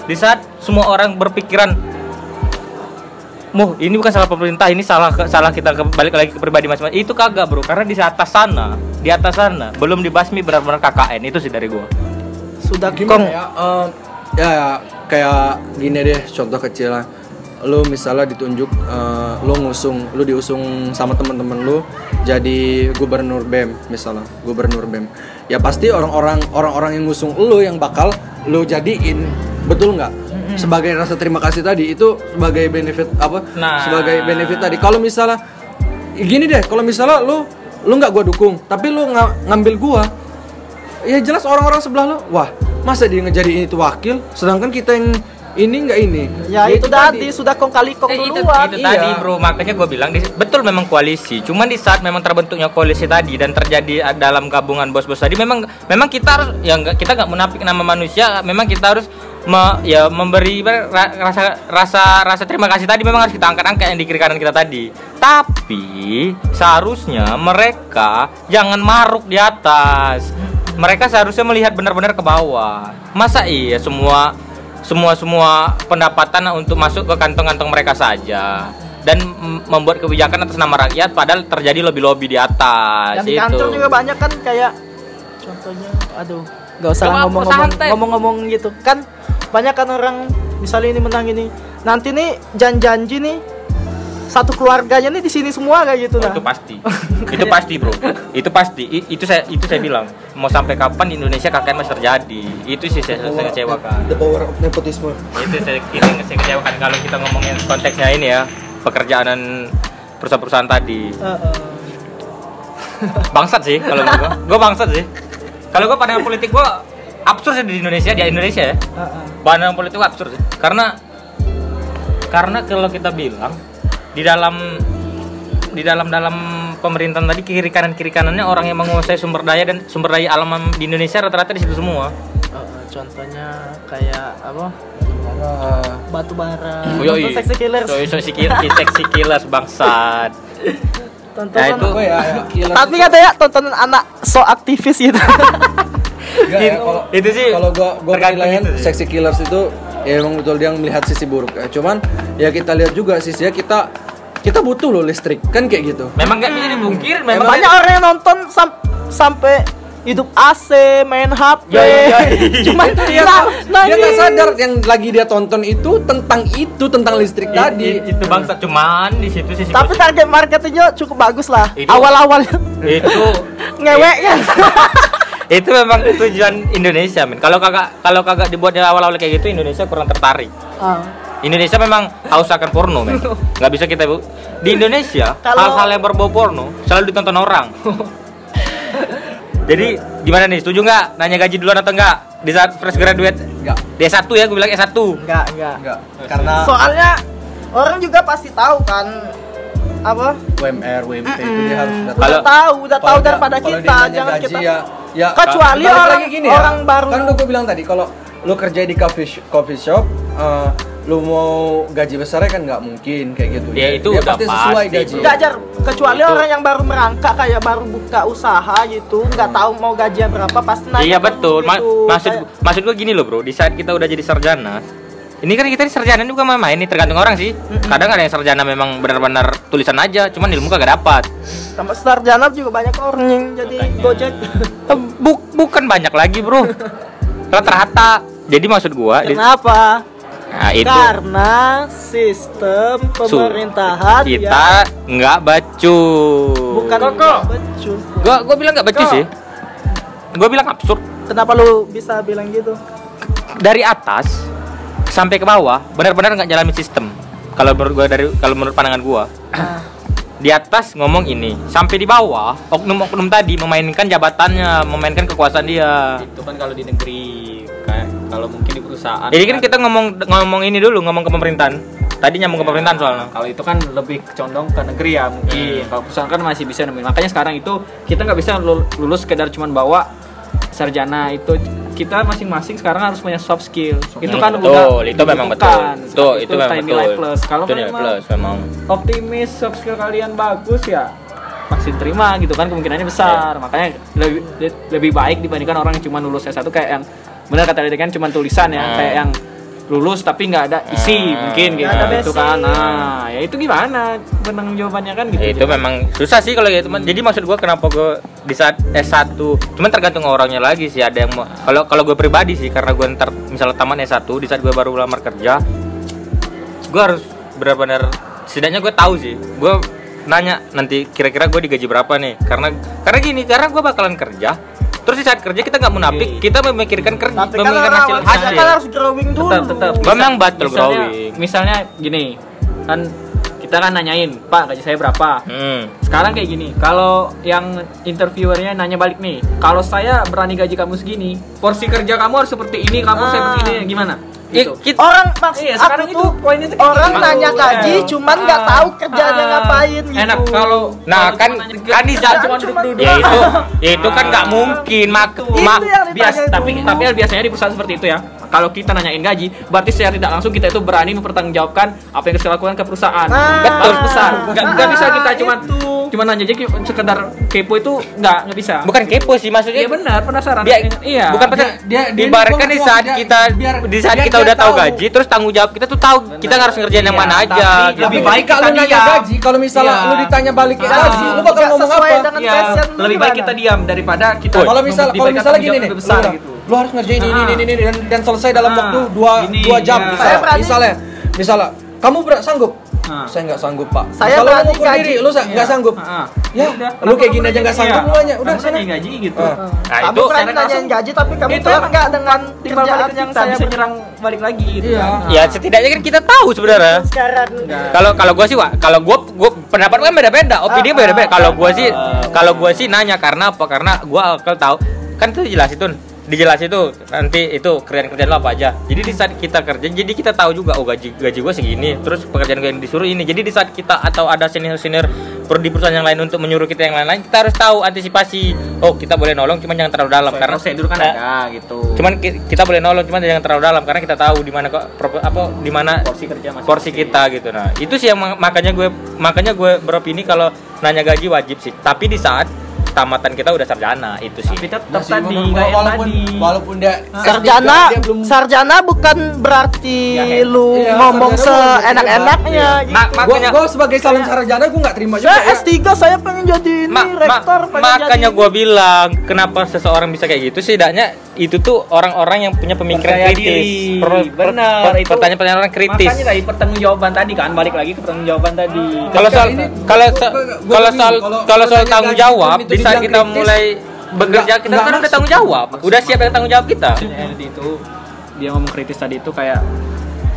Speaker 3: Di saat semua orang berpikiran Muh, ini bukan salah pemerintah, ini salah salah kita ke- balik lagi ke pribadi masing-masing. Itu kagak, Bro. Karena di atas sana, di atas sana belum dibasmi benar-benar KKN itu sih dari gua.
Speaker 2: sudah
Speaker 1: gimana
Speaker 2: kong
Speaker 1: ya ya ya, kayak gini deh contoh kecil lah lu misalnya ditunjuk eh, lu ngusung lu diusung sama temen-temen lu jadi gubernur bem misalnya gubernur bem ya pasti orang-orang orang-orang yang ngusung lu yang bakal lu jadiin betul nggak? Sebagai rasa terima kasih tadi itu sebagai benefit apa?
Speaker 3: Nah.
Speaker 1: sebagai benefit tadi. Kalau misalnya gini deh kalau misalnya lu lu nggak gua dukung tapi lu nga- ngambil gua ya jelas orang-orang sebelah lo wah masa dia ngejadiin itu wakil? Sedangkan kita yang ini nggak ini?
Speaker 2: Ya itu tadi. sudah kong kali kong
Speaker 3: Eh, itu,
Speaker 2: duluan.
Speaker 3: itu
Speaker 1: Iya.
Speaker 3: tadi bro. Makanya gue bilang di- betul memang koalisi. Cuman di saat memang terbentuknya koalisi tadi dan terjadi dalam gabungan bos-bos tadi memang memang kita harus ya nggak kita nggak menapik nama manusia. Memang kita harus me- ya memberi ber- ra- rasa rasa rasa terima kasih tadi. Memang harus kita angkat-angkat yang di kiri kanan kita tadi. Tapi seharusnya mereka jangan maruk di atas. Mereka seharusnya melihat benar-benar ke bawah. Masa iya semua semua semua pendapatan untuk masuk ke kantong-kantong mereka saja. Dan membuat kebijakan atas nama rakyat padahal terjadi lobby-lobby di atas
Speaker 2: yang di
Speaker 3: itu.
Speaker 2: kantor juga banyak kan kayak contohnya aduh nggak usah ngomong-ngomong ngomong-ngomong gitu. Kan banyak kan orang misalnya ini menang ini nanti nih jan-janji nih satu keluarganya nih di sini semua kayak gitu
Speaker 3: Oh,
Speaker 2: nah.
Speaker 3: itu pasti. [LAUGHS] Itu pasti bro. Itu pasti. I- itu saya itu saya bilang mau sampai kapan di Indonesia KKN masih terjadi? Itu sih saya, saya kecewakan.
Speaker 1: the power of nepotisme.
Speaker 3: Itu saya yang saya kecewakan. Kalau kita ngomongin konteksnya ini ya pekerjaan perusahaan-perusahaan tadi.
Speaker 2: Eh, eh.
Speaker 3: bangsat sih kalau gua. Gua bangsat sih. Kalau gua pandangan politik gua absurd sih di Indonesia di Indonesia ya.
Speaker 2: Eh, eh.
Speaker 3: pandangan politik gua absurd sih. Karena karena kalau kita bilang di dalam di dalam dalam pemerintahan tadi kiri kanan kiri kanannya orang yang menguasai sumber daya dan sumber daya alam di Indonesia rata-rata di situ semua.
Speaker 2: Eh, contohnya kayak apa? Batu bara.
Speaker 3: Oh, yoi.
Speaker 2: seksi killers
Speaker 3: Yoi, seksi killers, seksi killers bangsat.
Speaker 2: tontonan
Speaker 3: Nah, itu-
Speaker 1: oh ya, ya
Speaker 2: tapi katanya tontonan anak so aktivis gitu.
Speaker 1: Nggak ya, kalau
Speaker 3: Itu sih
Speaker 1: kalau gua gua penilaian
Speaker 3: itu sih.
Speaker 1: seksi killers itu ya emang betul dia melihat sisi buruk ya. cuman ya kita lihat juga sisinya kita kita butuh loh listrik kan kayak gitu.
Speaker 3: Memang nggak bisa dipungkir, memang
Speaker 2: banyak orang yang nonton sam- sampai hidup AC main HP
Speaker 3: Ya, ya, ya.
Speaker 2: cuma
Speaker 1: dia
Speaker 2: nah, nah
Speaker 1: dia nggak sadar yang lagi dia tonton itu tentang itu tentang listrik tadi.
Speaker 3: I- itu bangsat cuman di situ sih
Speaker 2: tapi target marketingnya cukup bagus lah.
Speaker 3: Itu-
Speaker 2: awal-awal
Speaker 3: itu [LAUGHS]
Speaker 2: ngewek kan [LAUGHS]
Speaker 3: itu memang tujuan Indonesia men. Kalau kagak kalau kagak dibuatnya awal-awal kayak gitu Indonesia kurang tertarik.
Speaker 2: Ah.
Speaker 3: Indonesia memang haus akan porno men. [LAUGHS] Nggak bisa kita bu di Indonesia
Speaker 2: Kalau-
Speaker 3: hal-hal yang berbau porno selalu ditonton orang. Jadi gimana nih? Setuju nggak? Nanya gaji duluan atau enggak di saat fresh graduate?
Speaker 1: Enggak.
Speaker 3: di S1 ya gue bilang S1
Speaker 2: enggak enggak
Speaker 1: enggak karena
Speaker 2: soalnya orang juga pasti tahu kan apa
Speaker 1: UMR UMP itu dia harus
Speaker 2: udah tahu udah tahu daripada
Speaker 1: kalau
Speaker 2: kita jangan
Speaker 1: gaji
Speaker 2: kita
Speaker 1: ya, ya
Speaker 2: Kecuali
Speaker 1: balik
Speaker 2: orang-
Speaker 1: lagi gini ya,
Speaker 2: orang baru-
Speaker 1: kan udah gue bilang tadi kalau lu kerja di coffee coffee shop eh, lu mau gaji besarnya kan nggak mungkin kayak gitu
Speaker 3: Ya, itu
Speaker 1: Dia
Speaker 3: udah
Speaker 1: pasti sesuai
Speaker 3: pasti,
Speaker 1: gaji
Speaker 3: bro.
Speaker 2: Enggak jar, kecuali
Speaker 3: Itu-
Speaker 2: orang yang baru merangkak kayak baru buka usaha gitu, nggak tahu mau gajinya berapa pasti nanya
Speaker 3: Iya
Speaker 2: kan
Speaker 3: betul. Ma-
Speaker 2: gitu.
Speaker 3: maksud
Speaker 2: Kayak-
Speaker 3: maksud gua gini loh, Bro. Di saat kita udah jadi sarjana, ini kan kita di sarjana ini bukan main-main, ini tergantung orang sih. Kadang ada yang sarjana memang benar-benar tulisan aja, cuman ilmu kagak dapat.
Speaker 2: sama sarjana juga banyak orang yang jadi
Speaker 3: Makanya.
Speaker 2: gojek.
Speaker 3: Eh, bu- bukan banyak lagi, Bro. [LAUGHS] Rata-rata. Jadi maksud gua di-
Speaker 2: Kenapa?
Speaker 3: nah, itu
Speaker 2: Karena sistem
Speaker 3: Su-
Speaker 2: pemerintahan
Speaker 3: kita nggak bacu.
Speaker 2: bukan becus.
Speaker 3: Gua gua bilang nggak bacu
Speaker 2: Kok?
Speaker 3: sih. Gua bilang absurd.
Speaker 2: Kenapa lu bisa bilang gitu?
Speaker 3: dari atas sampai ke bawah benar-benar nggak jalanin sistem. Kalau menurut gua dari kalau menurut pandangan gua.
Speaker 2: Ah,
Speaker 3: di atas ngomong ini sampai di bawah oknum-oknum tadi memainkan jabatannya memainkan kekuasaan dia.
Speaker 4: Itu kan kalau di negeri kayak kalau mungkin di perusahaan.
Speaker 3: Jadi kan kita ngomong ngomong ini dulu ngomong ke pemerintahan. Tadi nyambung ke pemerintahan soalnya.
Speaker 4: kalau itu kan lebih condong ke negeri ya mungkin. Kalau perusahaan kan masih bisa nemuin. Makanya sekarang itu kita nggak bisa lul- lulus sekedar cuman bawa sarjana itu kita masing-masing sekarang harus punya soft skill. Itu kan
Speaker 3: betul
Speaker 4: udah
Speaker 3: itu memang betul.
Speaker 4: Dibutuhkan.
Speaker 3: itu itu memang betul.
Speaker 4: nilai plus. Kalau
Speaker 3: itu
Speaker 4: kan
Speaker 3: nilai
Speaker 4: emang
Speaker 3: plus memang.
Speaker 4: optimis soft skill kalian bagus ya pasti terima gitu kan kemungkinannya besar. Makanya lebih lebih baik dibandingkan orang yang cuma lulus S1 kayak yang benar kata Dede kan cuma tulisan ya
Speaker 3: Hmm.
Speaker 4: kayak yang lulus tapi nggak ada isi
Speaker 3: Hmm.
Speaker 4: mungkin gitu,
Speaker 2: ada
Speaker 4: gitu
Speaker 2: basic.
Speaker 4: kan. Nah ya itu gimana? Benang jawabannya kan gitu
Speaker 3: itu memang susah sih kalau gitu jadi maksud gua kenapa gua di saat S1 cuman tergantung orangnya lagi sih ada yang mau kalau kalau gue pribadi sih karena gue ntar misalnya taman S1 di saat gue baru lamar kerja gue harus benar-benar setidaknya gue tahu sih gue nanya nanti kira-kira gue digaji berapa nih. Karena karena gini karena gue bakalan kerja terus di saat kerja kita nggak munafik kita memikirkan kerja
Speaker 2: Tapi kan
Speaker 3: memikirkan hasil
Speaker 2: kerja.
Speaker 3: hasil
Speaker 2: kan harus growing dulu.
Speaker 4: tetap. tetap
Speaker 3: memang
Speaker 4: misalnya,
Speaker 3: growing.
Speaker 4: misalnya gini kan kita kan nanyain pak gaji saya berapa
Speaker 3: Hmm.
Speaker 4: sekarang kayak gini kalau yang interviewernya nanya balik nih kalau saya berani gaji kamu segini porsi kerja kamu harus seperti ini kamu
Speaker 2: Ah.
Speaker 4: seperti ini gimana
Speaker 3: Ih,
Speaker 4: gitu.
Speaker 2: Orang maksud
Speaker 4: Iya,
Speaker 2: aku
Speaker 4: sekarang
Speaker 2: tuh
Speaker 4: itu
Speaker 2: orang
Speaker 4: gitu.
Speaker 2: nanya gaji
Speaker 4: Iya.
Speaker 2: cuman nggak
Speaker 4: Ah.
Speaker 2: tahu kerjanya
Speaker 4: Ah.
Speaker 2: ngapain gitu.
Speaker 4: enak kalau
Speaker 3: Nah,
Speaker 4: kalau
Speaker 3: kan kan di saat
Speaker 2: Cuma
Speaker 4: duduk-duduk
Speaker 3: ya itu ya itu kan nggak mungkin mak
Speaker 2: Itu
Speaker 3: mak
Speaker 4: bias tapi tapi biasanya di perusahaan seperti itu ya kalau kita nanyain gaji berarti secara tidak langsung kita itu berani mempertanggungjawabkan apa yang kita lakukan ke perusahaan
Speaker 2: Ah.
Speaker 4: betul besar nggak nggak bisa kita
Speaker 2: Ah,
Speaker 4: cuma cuma nanya aja sekedar kepo itu nggak nggak bisa
Speaker 3: bukan kepo sih maksudnya
Speaker 4: iya benar penasaran
Speaker 3: dia
Speaker 4: iya
Speaker 3: bukan pesan
Speaker 1: dia- dia-
Speaker 3: ibaratkan di saat
Speaker 1: dia-
Speaker 3: kita
Speaker 1: biar-
Speaker 3: di saat kita udah tahu
Speaker 1: tahu.
Speaker 3: gaji terus tanggung jawab kita tuh tahu kita nggak harus ngerjain yang
Speaker 4: Iya,
Speaker 3: mana aja
Speaker 4: tapi
Speaker 3: gitu.
Speaker 4: lebih baik
Speaker 1: kalau
Speaker 4: kita
Speaker 1: lu nanya gaji, kalau misalnya
Speaker 4: Iya.
Speaker 1: lu ditanya balik gaji, lu bakal ngomong apa?
Speaker 4: Iya, lebih baik kita diam daripada kita
Speaker 1: Kalau misalnya kalau misalnya gini nih,
Speaker 4: besar gitu.
Speaker 1: lu harus ngerjain ini
Speaker 4: Ah.
Speaker 1: ini ini ini, dan, dan selesai dalam
Speaker 4: Ah.
Speaker 1: waktu dua dua jam
Speaker 4: iya.
Speaker 1: misalnya. Misalnya misalnya kamu sanggup
Speaker 4: Ah.
Speaker 1: saya nggak sanggup pak.
Speaker 2: Saya
Speaker 1: lu
Speaker 2: berani
Speaker 1: ngukur
Speaker 2: gaji.
Speaker 1: diri lu nggak
Speaker 4: Iya.
Speaker 1: sanggup.
Speaker 4: Ah.
Speaker 1: ya
Speaker 4: Udah,
Speaker 1: lu kayak gini aja nggak
Speaker 4: nanya,
Speaker 1: sanggup
Speaker 4: iya.
Speaker 1: lu aja udah sana
Speaker 4: gaji gitu?
Speaker 1: Ah.
Speaker 3: Nah,
Speaker 2: kamu
Speaker 3: itu
Speaker 4: secara
Speaker 2: nanyain gaji tapi kamu
Speaker 4: itu
Speaker 2: tahu nggak dengan
Speaker 4: timbal balik
Speaker 2: yang
Speaker 4: kita
Speaker 2: saya
Speaker 4: bisa nyerang balik lagi gitu
Speaker 1: Iya.
Speaker 3: ya setidaknya kan kita tahu sebenarnya.
Speaker 2: Sekarang
Speaker 3: kalau kalau gue sih Wak, kalau gue gue pendapat gue beda-beda opini
Speaker 2: Ah,
Speaker 3: beda-beda.
Speaker 2: ah,
Speaker 3: kalau
Speaker 2: ah,
Speaker 3: gue sih kalau gue sih nanya karena apa? Karena gue akal tahu. Kan itu jelas itu dijelas itu nanti itu kerjaan kerjaan lo apa aja. Jadi di saat kita kerja jadi kita tahu juga oh gaji gaji gue segini terus pekerjaan gue yang disuruh ini. Jadi di saat kita atau ada senior senior di perusahaan yang lain untuk menyuruh kita yang lain-lain kita harus tahu antisipasi. Oh kita boleh nolong cuman jangan terlalu dalam karena
Speaker 4: prosedur kan
Speaker 3: Eh,
Speaker 4: ada gitu.
Speaker 3: cuman ki- kita boleh nolong cuman jangan terlalu dalam karena kita tahu di mana kok apa di mana
Speaker 4: porsi kerja masing
Speaker 3: porsi kita gitu. Nah itu sih yang ma- makanya gue makanya gue beropini kalau nanya gaji wajib sih. Tapi di saat tamatan kita udah sarjana itu sih.
Speaker 4: Tapi tetap
Speaker 1: Ya sih,
Speaker 4: tadi
Speaker 1: gua,
Speaker 4: yang
Speaker 1: walaupun
Speaker 4: tadi.
Speaker 1: walaupun dia
Speaker 2: sarjana
Speaker 1: dia belum
Speaker 2: sarjana bukan berarti
Speaker 4: Ya,
Speaker 2: lu
Speaker 1: iya,
Speaker 2: ngomong seenak-enaknya
Speaker 1: bukan
Speaker 2: gitu.
Speaker 3: Ma-
Speaker 1: gua
Speaker 3: makanya
Speaker 1: gua sebagai calon sarjana gua nggak terima juga
Speaker 2: saya
Speaker 1: ya.
Speaker 2: S3 saya pengen jadi ini
Speaker 3: Ma- ma-
Speaker 2: rektor pengen
Speaker 3: makanya
Speaker 2: jadi
Speaker 3: gue bilang kenapa seseorang bisa kayak gitu setidaknya itu tuh orang-orang yang punya pemikiran
Speaker 4: Percaya
Speaker 3: kritis.
Speaker 4: diri.
Speaker 3: Per- per-
Speaker 4: Benar,
Speaker 3: per-
Speaker 4: itu-
Speaker 3: pertanyaan-pertanyaan orang kritis.
Speaker 4: makanya tadi pertanggungjawaban tadi kan balik lagi ke pertanggungjawaban tadi.
Speaker 3: Kalau soal kalau kalau soal
Speaker 1: kalau-
Speaker 3: soal tanggung jawab di saat kita
Speaker 1: kritis,
Speaker 3: mulai bekerja kita
Speaker 1: nggak
Speaker 3: kan udah tanggung jawab. Udah siap yang tanggung jawab kita.
Speaker 4: Jadi itu dia ngomong kritis tadi itu kayak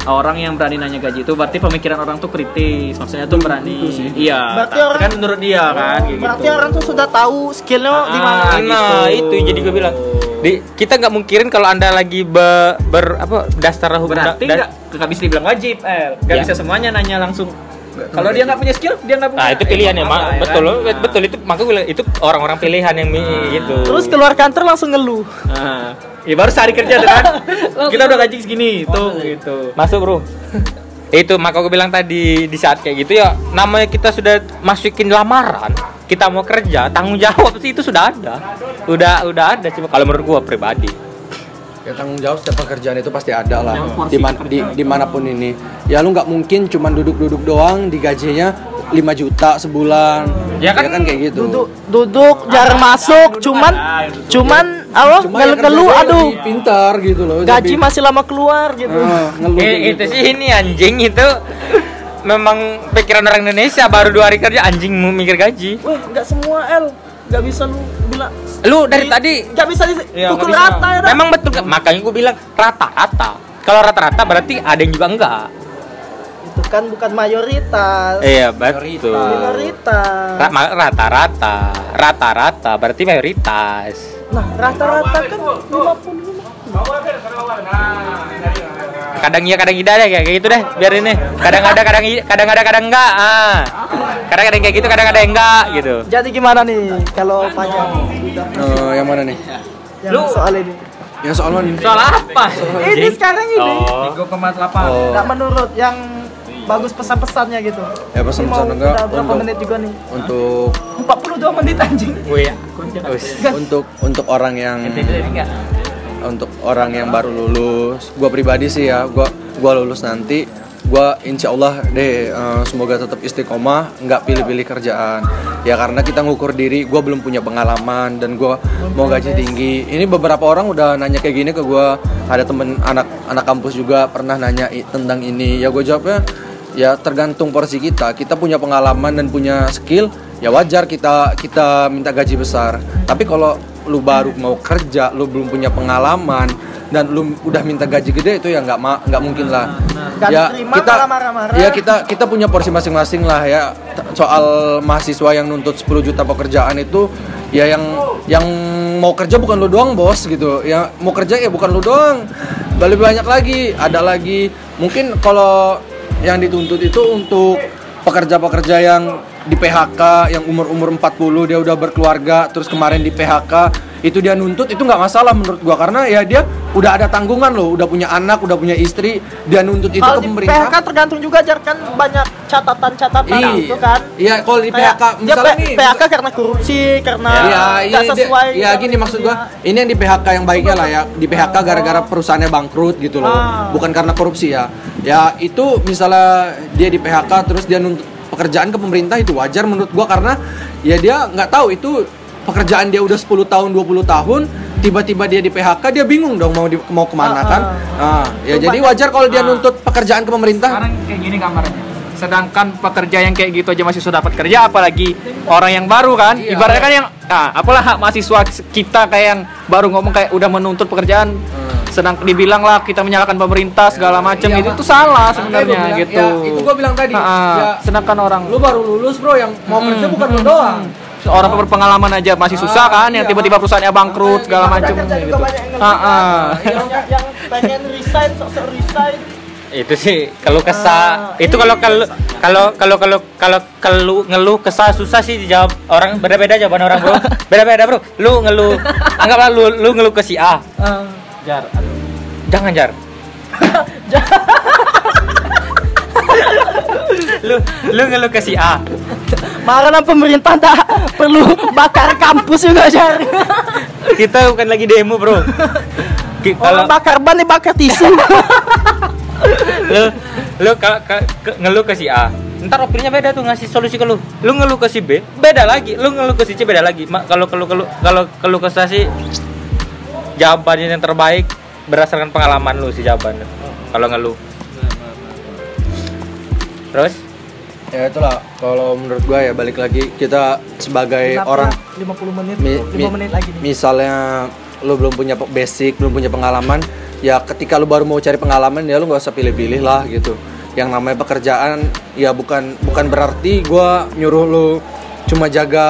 Speaker 4: orang yang berani nanya gaji itu berarti pemikiran orang tuh kritis. Maksudnya tuh berani. Iya
Speaker 2: Berarti
Speaker 4: tapi
Speaker 2: orang-
Speaker 4: kan menurut dia kan kayak
Speaker 2: berarti
Speaker 4: gitu.
Speaker 2: orang tuh sudah tahu skillnya di mana
Speaker 4: Ah,
Speaker 3: nah
Speaker 4: gitu.
Speaker 3: itu jadi gue bilang di kita nggak mungkirin kalau anda lagi be- ber apa dasar hukum
Speaker 4: berarti nggak nggak bisa dibilang wajib eh nggak
Speaker 3: Ya.
Speaker 4: bisa semuanya nanya langsung kalau dia nggak punya skill dia nggak punya
Speaker 3: Nah itu
Speaker 4: eh,
Speaker 3: pilihan ya, mak.
Speaker 4: ya
Speaker 3: Betul,
Speaker 4: kan?
Speaker 3: loh,
Speaker 4: Nah.
Speaker 3: betul itu. Maka gue bilang, itu orang-orang pilihan yang mi- gitu.
Speaker 2: terus keluar kantor langsung ngeluh
Speaker 4: Nah, ya baru cari kerja tuh kan [LAUGHS] kita udah gaji segini tuh gitu
Speaker 3: masuk bro. itu maka gue bilang tadi di saat kayak gitu ya namanya kita sudah masukin lamaran kita mau kerja tanggung jawab sih itu sudah ada. Udah udah ada sih kalau menurut gue pribadi.
Speaker 1: Ya tanggung jawab setiap pekerjaan itu pasti ada lah. Di, man- di di mana pun ini. Ya lu nggak mungkin cuman duduk-duduk doang digajinya 5 juta sebulan.
Speaker 3: Ya kan?
Speaker 1: Kayak gitu.
Speaker 2: Duduk duduk jarang masuk
Speaker 4: duduk
Speaker 2: cuman
Speaker 4: ada,
Speaker 2: cuman apa
Speaker 1: Cuma ya
Speaker 2: ngeluh-ngeluh
Speaker 1: kerjanya
Speaker 2: aduh.
Speaker 1: lebih pintar gitu loh
Speaker 2: gaji
Speaker 1: lebih-
Speaker 2: masih lama keluar gitu.
Speaker 1: Ah, ngeluh
Speaker 3: Eh, itu
Speaker 1: gitu.
Speaker 3: sih ini anjing itu memang pikiran orang Indonesia baru dua hari kerja anjing mau mikir gaji
Speaker 2: wah nggak semua L nggak bisa lu bilang
Speaker 3: lu dari
Speaker 2: Di-
Speaker 3: tadi
Speaker 2: nggak bisa
Speaker 4: Iya,
Speaker 2: dipukul
Speaker 4: nggak bisa.
Speaker 2: rata ya.
Speaker 3: Memang betul kan? Makanya gue bilang rata-rata. Kalau rata-rata berarti ada yang juga enggak.
Speaker 2: itu kan bukan mayoritas
Speaker 3: Iya, betul.
Speaker 2: minoritas
Speaker 3: Rata-rata. Rata-rata berarti mayoritas.
Speaker 2: nah rata-rata kan 50
Speaker 3: Kadang iya, kadang tidak deh kayak gitu deh. Biar ini. Kadang ada, kadang i- kadang ada, kadang enggak. Ah. Kadang ada yang kayak gitu, kadang ada enggak gitu.
Speaker 2: jadi gimana nih kalau panjang
Speaker 1: Eh, yang mana nih
Speaker 2: yang
Speaker 3: Lu-
Speaker 2: soal ini
Speaker 1: yang soal mana nih
Speaker 3: Soal apa?
Speaker 2: ini sekarang ini
Speaker 3: Oh.
Speaker 4: 3,8
Speaker 1: Oh.
Speaker 2: nggak menurut yang bagus pesan-pesannya gitu
Speaker 1: Ya, pesan-pesan enggak
Speaker 2: udah berapa
Speaker 1: untuk-
Speaker 2: menit juga nih
Speaker 1: untuk
Speaker 2: 42 menit anjing
Speaker 3: Wih, ya. Us.
Speaker 1: untuk untuk orang yang. Untuk orang yang baru lulus. Gua pribadi sih ya gua gua lulus nanti gua insya Allah deh eh, semoga tetap istiqomah nggak pilih-pilih kerjaan. Ya karena kita ngukur diri gua belum punya pengalaman dan gua mau gaji tinggi. Ini beberapa orang udah nanya kayak gini ke gua. Ada temen anak anak kampus juga pernah nanya tentang ini. Ya gue jawabnya ya tergantung porsi kita. Kita punya pengalaman dan punya skill ya wajar kita kita minta gaji besar. Tapi kalau lu baru mau kerja lu belum punya pengalaman dan lu udah minta gaji gede itu ya nggak ma- nggak mungkin lah.
Speaker 2: Nggak
Speaker 1: ya
Speaker 2: diterima,
Speaker 1: kita
Speaker 2: malah marah-marah.
Speaker 1: ya kita kita punya porsi masing-masing lah ya. Soal mahasiswa yang nuntut 10 juta pekerjaan itu ya yang yang mau kerja bukan lu doang bos gitu. Ya mau kerja ya bukan lu doang. Lebih banyak lagi ada lagi. Mungkin kalau yang dituntut itu untuk pekerja-pekerja yang di PHK yang umur-umur 40 dia udah berkeluarga terus kemarin di PHK itu dia nuntut itu nggak masalah menurut gua karena ya dia udah ada tanggungan loh udah punya anak udah punya istri dia nuntut itu
Speaker 2: Kalau
Speaker 1: ke pemerintah
Speaker 2: PHK tergantung juga jar kan banyak catatan-catatan
Speaker 1: Iya.
Speaker 2: gitu kan.
Speaker 1: Iya, kalau di
Speaker 2: Kayak
Speaker 1: PHK
Speaker 2: dia
Speaker 1: misalnya nih.
Speaker 2: PHK karena korupsi, karena
Speaker 1: Iya,
Speaker 2: nggak
Speaker 1: iya, dia-
Speaker 2: sesuai.
Speaker 1: iya
Speaker 2: dengan
Speaker 1: gini maksud gua.
Speaker 2: dia.
Speaker 1: Ini yang di PHK yang baiknya lah ya. Di PHK gara-gara perusahaannya bangkrut gitu loh.
Speaker 2: Ah.
Speaker 1: Bukan karena korupsi ya. Ya itu misalnya dia di PHK terus dia nuntut pekerjaan ke pemerintah itu wajar menurut gua karena ya dia nggak tahu itu pekerjaan dia udah 10 tahun 20 tahun tiba-tiba dia di PHK dia bingung dong mau di, mau ke mana
Speaker 2: Ah,
Speaker 1: kan? ah ya jadi wajar kalau dia nuntut pekerjaan ke pemerintah.
Speaker 4: Sekarang kayak gini gambarnya sedangkan pekerja yang kayak gitu aja masih sudah dapat kerja apalagi orang yang baru kan?
Speaker 1: Iya.
Speaker 4: ibaratnya kan yang nah, apalah hak mahasiswa kita kayak yang baru ngomong kayak udah menuntut pekerjaan sedang dibilang lah kita menyalahkan pemerintah segala macam
Speaker 1: Iya,
Speaker 4: itu
Speaker 1: Mak.
Speaker 4: tuh salah sebenarnya
Speaker 1: bilang,
Speaker 4: gitu.
Speaker 1: ya, itu gua bilang tadi,
Speaker 4: Ah, ah.
Speaker 1: ya,
Speaker 4: sedangkan orang
Speaker 1: lu baru lulus bro yang mau kerja bukan lu doang.
Speaker 4: Orang berpengalaman aja masih susah
Speaker 1: Ah,
Speaker 4: kan yang
Speaker 1: iya.
Speaker 4: tiba-tiba perusahaannya bangkrut segala macam gitu.
Speaker 2: banyak yang
Speaker 4: ah, ah.
Speaker 2: yang, yang pengen resign, sok-sok resign.
Speaker 3: itu sih kalau kesah. Itu kalau kalau kalau kalau kalau kalau kalau ngeluh kesah susah sih dijawab orang. Beda-beda jawaban orang bro. [LAUGHS] Beda-beda bro. Lu ngeluh anggaplah lu lu ngeluh ke si A
Speaker 4: Jar.
Speaker 3: Jangan jar. [LAUGHS] Lu lu ngeluh ke si A.
Speaker 2: Makanya pemerintah tak perlu bakar kampus juga jar.
Speaker 3: kita bukan lagi demo bro. Ki- kalau
Speaker 2: Orang bakar ban nih bakar tisu. [LAUGHS]
Speaker 3: lu lu ka- ka- ke- ngeluh ke si A. Ntar opininya beda tuh ngasih solusi ke lu. Lu ngeluh ke si B beda lagi. Lu ngeluh ke si C beda lagi. Ma, kalau kalau kalau kalau kalau ke sih jawabannya yang terbaik berdasarkan pengalaman lu sih jawabannya kalau ngeluh terus?
Speaker 1: Ya itulah. Kalau menurut gua ya balik lagi kita sebagai orang
Speaker 2: 50 menit,
Speaker 1: mi-
Speaker 2: 5
Speaker 1: mi-
Speaker 2: menit lagi nih.
Speaker 1: misalnya lu belum punya basic belum punya pengalaman ya ketika lu baru mau cari pengalaman ya lu nggak usah pilih-pilih lah gitu. Yang namanya pekerjaan ya bukan bukan berarti gua nyuruh lu cuma jaga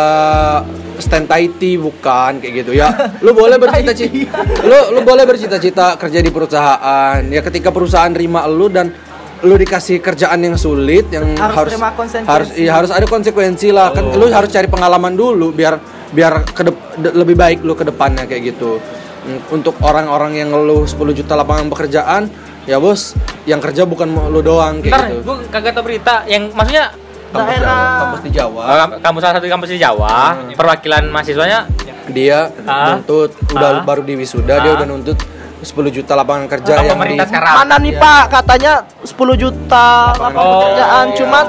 Speaker 1: stand IT bukan kayak gitu. Ya [LAUGHS] lu boleh bercita-cita lu lu boleh bercita-cita kerja di perusahaan. Ya ketika perusahaan terima lu dan lu dikasih kerjaan yang sulit yang
Speaker 2: Harus
Speaker 1: harus
Speaker 2: terima konsekuensi.
Speaker 1: harus iya harus ada konsekuensi lah. Kan lu harus cari pengalaman dulu biar biar ke lebih baik lu ke depannya kayak gitu. Mm, untuk orang-orang yang ngeluh 10 juta lapangan pekerjaan ya bos yang kerja bukan lu doang kayak
Speaker 3: ntar
Speaker 1: gitu.
Speaker 3: gua kagak tau berita. Yang maksudnya
Speaker 1: kampus
Speaker 2: Daerah-
Speaker 1: Jawa, kampus di Jawa.
Speaker 3: Uh, kampus salah satu kampus di Jawa. Perwakilan mahasiswanya?
Speaker 1: Dia
Speaker 3: Ah.
Speaker 1: nuntut. Udah
Speaker 3: Ah.
Speaker 1: baru di wisuda dia
Speaker 3: Ah.
Speaker 1: udah nuntut 10 juta lapangan kerja
Speaker 3: Atau
Speaker 1: yang
Speaker 3: pemerintah
Speaker 1: di,
Speaker 3: sekarang
Speaker 2: Mana nih
Speaker 1: Iya.
Speaker 2: Pak? Katanya 10 juta lapangan pekerjaan,
Speaker 1: iya.
Speaker 2: cuman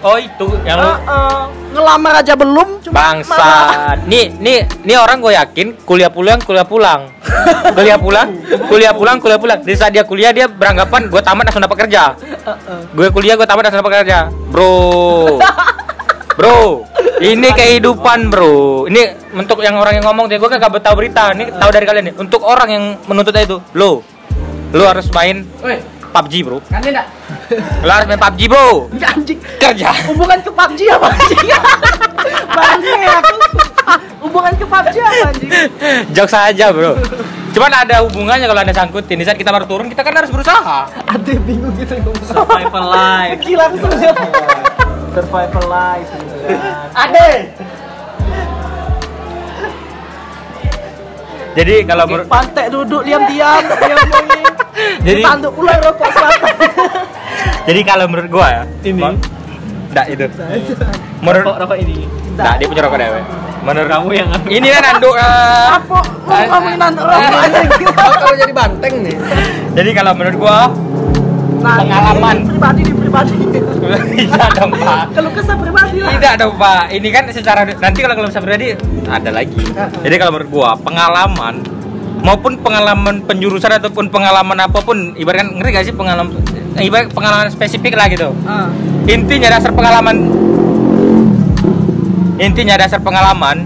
Speaker 3: oh itu yang lu
Speaker 2: eh, eh, ngelamar aja belum, cuma
Speaker 3: Bangsa. Nih, nih, nih orang gue yakin kuliah pulang, kuliah pulang. kuliah pulang, kuliah pulang, kuliah pulang. Di saat dia kuliah dia beranggapan gue tamat langsung dapat kerja. Gue kuliah gue tamat langsung dapat kerja. Bro. [LAUGHS] Bro, ini kehidupan, Bro. Ini untuk yang orang yang ngomong gue kagak tahu berita. Ini tahu dari kalian nih. Untuk orang yang menuntut itu, lo lo harus main PUBG, Bro.
Speaker 4: kan dia enggak?
Speaker 3: Lo harus main PUBG, Bro.
Speaker 2: anjing.
Speaker 3: Kerja.
Speaker 2: Hubungan ke PUBG apa anjing? Anjing ya aku. Hubungan ke PUBG apa anjing?
Speaker 3: Jok saja, Bro. Cuman ada hubungannya kalau anda sangkutin. Di saat kita baru turun, kita kan harus berusaha.
Speaker 2: Ada bingung gitu ngomong.
Speaker 4: Survival life.
Speaker 2: Gila aku sudah.
Speaker 4: Survival life. gitu kan.
Speaker 2: Ade.
Speaker 3: Jadi kalau menurut
Speaker 2: Pantek duduk diam-diam, dia ngomongin.
Speaker 3: Jadi-
Speaker 2: tanduk ular rokok selatan.
Speaker 3: jadi kalau menurut gua ya,
Speaker 4: Ini.
Speaker 3: enggak itu. Menurut
Speaker 4: Rokok rokok ini.
Speaker 3: enggak dia punya rokok dewe. Menurut
Speaker 4: Kamu yang
Speaker 3: ini kan anduk eh.
Speaker 2: Apa? Mau ngomongin tanduk rokok
Speaker 1: kalau jadi banteng nih
Speaker 3: Jadi kalau menurut gua
Speaker 2: Nah,
Speaker 3: pengalaman
Speaker 2: ini pribadi di pribadi.
Speaker 3: tidak [LAUGHS] dong pak
Speaker 2: Kalau kesah pribadi lah.
Speaker 3: tidak dong pak ini kan secara nanti kalau kalau bisa pribadi ada lagi jadi kalau menurut gua pengalaman maupun pengalaman penjurusan ataupun pengalaman apa pun ibaratkan ngerti gak sih pengalaman ibarat pengalaman spesifik lah gitu
Speaker 2: Ah.
Speaker 3: intinya dasar pengalaman intinya dasar pengalaman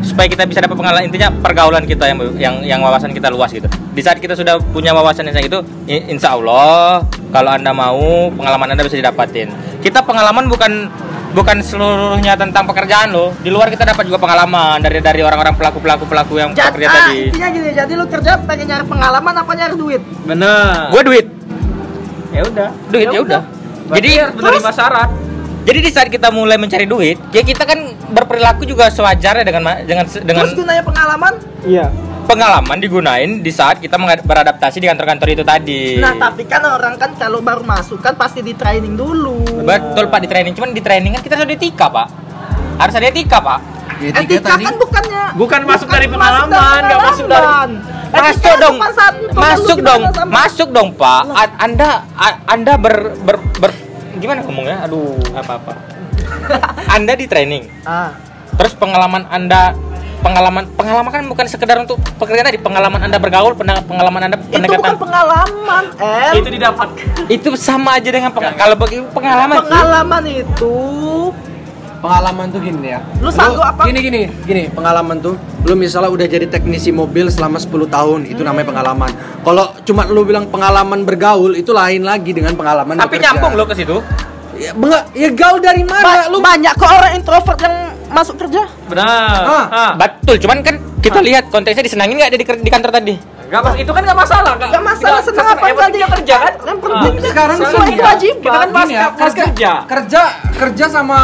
Speaker 3: supaya kita bisa dapat pengalaman intinya pergaulan kita yang yang yang wawasan kita luas gitu di saat kita sudah punya wawasan yang itu insya Allah kalau anda mau pengalaman anda bisa didapatin. Kita pengalaman bukan bukan seluruhnya tentang pekerjaan loh. Di luar kita dapat juga pengalaman dari dari orang-orang pelaku pelaku pelaku yang
Speaker 2: Jadi,
Speaker 3: bekerja
Speaker 2: ah,
Speaker 3: tadi.
Speaker 2: intinya gini, jadi lu kerja pengen nyari pengalaman apa nyari duit?
Speaker 4: bener.
Speaker 3: Gue duit.
Speaker 4: Ya udah.
Speaker 3: Duit
Speaker 2: Ya
Speaker 3: udah.
Speaker 4: jadi menerima syarat.
Speaker 3: Jadi di saat kita mulai mencari duit, ya kita kan berperilaku juga sewajarnya dengan dengan dengan
Speaker 2: Terus gunanya pengalaman?
Speaker 4: iya
Speaker 3: pengalaman digunain di saat kita beradaptasi di kantor-kantor itu tadi.
Speaker 2: Nah, tapi kan orang kan kalau baru masuk kan pasti di training dulu.
Speaker 3: betul Pak di training, cuman di training kan kita harus ada etika Pak. Harus ada etika Pak.
Speaker 1: Etika
Speaker 2: Etika
Speaker 1: tadi
Speaker 2: kan bukannya
Speaker 4: Bukan masuk dari pengalaman, nggak masuk dari-
Speaker 2: pengalaman.
Speaker 3: Masuk dong, masuk dong,
Speaker 2: sama-
Speaker 3: masuk dong Pak. A- anda a- Anda ber, ber, ber- gimana ngomongnya? Aduh, apa-apa. [LAUGHS] anda di training,
Speaker 2: Ah.
Speaker 3: terus pengalaman Anda pengalaman pengalaman kan bukan sekedar untuk pekerjaan tadi pengalaman anda bergaul pengalaman anda
Speaker 2: Itu bukan
Speaker 3: pendekatan.
Speaker 2: pengalaman, El.
Speaker 4: itu didapatkan
Speaker 3: itu sama aja dengan peng- kalau bagi pengalaman sih.
Speaker 2: pengalaman itu.
Speaker 1: Pengalaman tuh gini ya.
Speaker 2: Lu sanggup apa?
Speaker 1: gini gini gini pengalaman tuh lu misalnya udah jadi teknisi mobil selama 10 tahun itu namanya pengalaman. Kalau cuma lu bilang pengalaman bergaul itu lain lagi dengan pengalaman
Speaker 3: tapi
Speaker 1: bekerja.
Speaker 3: nyambung lo ke situ.
Speaker 1: Ya, ya gaul dari mana
Speaker 2: ba-
Speaker 1: lu?
Speaker 2: banyak kok orang introvert yang masuk kerja.
Speaker 4: benar
Speaker 1: Ah.
Speaker 4: ah.
Speaker 3: betul cuman kan kita lihat konteksnya disenangin nggak ada di, di kantor tadi
Speaker 4: Nggak mas, itu kan nggak masalah nggak
Speaker 2: Gak masalah senang
Speaker 4: yang
Speaker 2: apa enggak
Speaker 4: dia kerja kan
Speaker 2: Yang penting
Speaker 4: Ah.
Speaker 1: sekarang
Speaker 2: sesuai
Speaker 1: gini ya,
Speaker 2: kewajiban.
Speaker 4: kita kan pas,
Speaker 1: Gini ya,
Speaker 4: pas kerja
Speaker 1: kerja kerja sama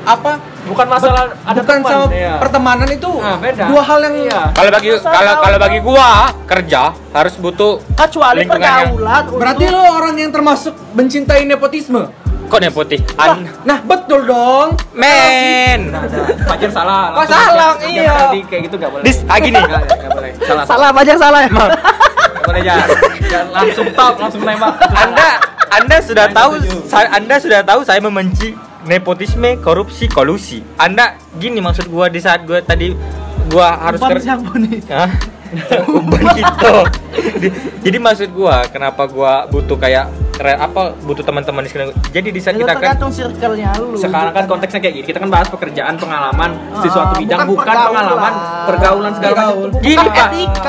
Speaker 1: apa
Speaker 4: bukan masalah ada
Speaker 1: bukan
Speaker 4: teman,
Speaker 1: sama
Speaker 4: iya.
Speaker 1: pertemanan itu
Speaker 4: Nah, beda.
Speaker 1: dua hal yang
Speaker 4: Iya.
Speaker 3: kalau bagi kalau kalau bagi gua kerja harus butuh
Speaker 2: kecuali
Speaker 3: lingkungannya.
Speaker 2: pergaulan
Speaker 1: berarti lo orang yang termasuk mencintai nepotisme
Speaker 3: kok nepotih An-
Speaker 1: nah betul dong
Speaker 3: men
Speaker 4: Nah, nah, Fajar salah
Speaker 1: Kok salah? Iya.
Speaker 4: tadi kayak gitu nggak boleh
Speaker 3: Dis, ah, gini.
Speaker 4: Boleh salah
Speaker 2: salah aja salah emang. [LAUGHS]
Speaker 4: Nggak boleh jangan Jangan langsung top langsung nembak
Speaker 3: anda anda sudah tahu anda sudah tahu saya membenci nepotisme korupsi kolusi anda gini maksud gua di saat gua tadi gua harus kerja
Speaker 2: siapa nih?
Speaker 3: Hah? Uban gitu. Di- Jadi maksud gua kenapa gua butuh kayak apa butuh teman-teman di sekitar. Jadi di saat
Speaker 2: Itu
Speaker 3: kita kan
Speaker 2: tergantung circle-nya lu.
Speaker 4: sekarang kan konteksnya kayak gini kita kan bahas pekerjaan pengalaman di
Speaker 2: Ah,
Speaker 4: suatu bidang
Speaker 2: bukan
Speaker 4: bukan, pengalaman
Speaker 2: pergaulan.
Speaker 4: pergaulan segala macam.
Speaker 3: Gini Pak.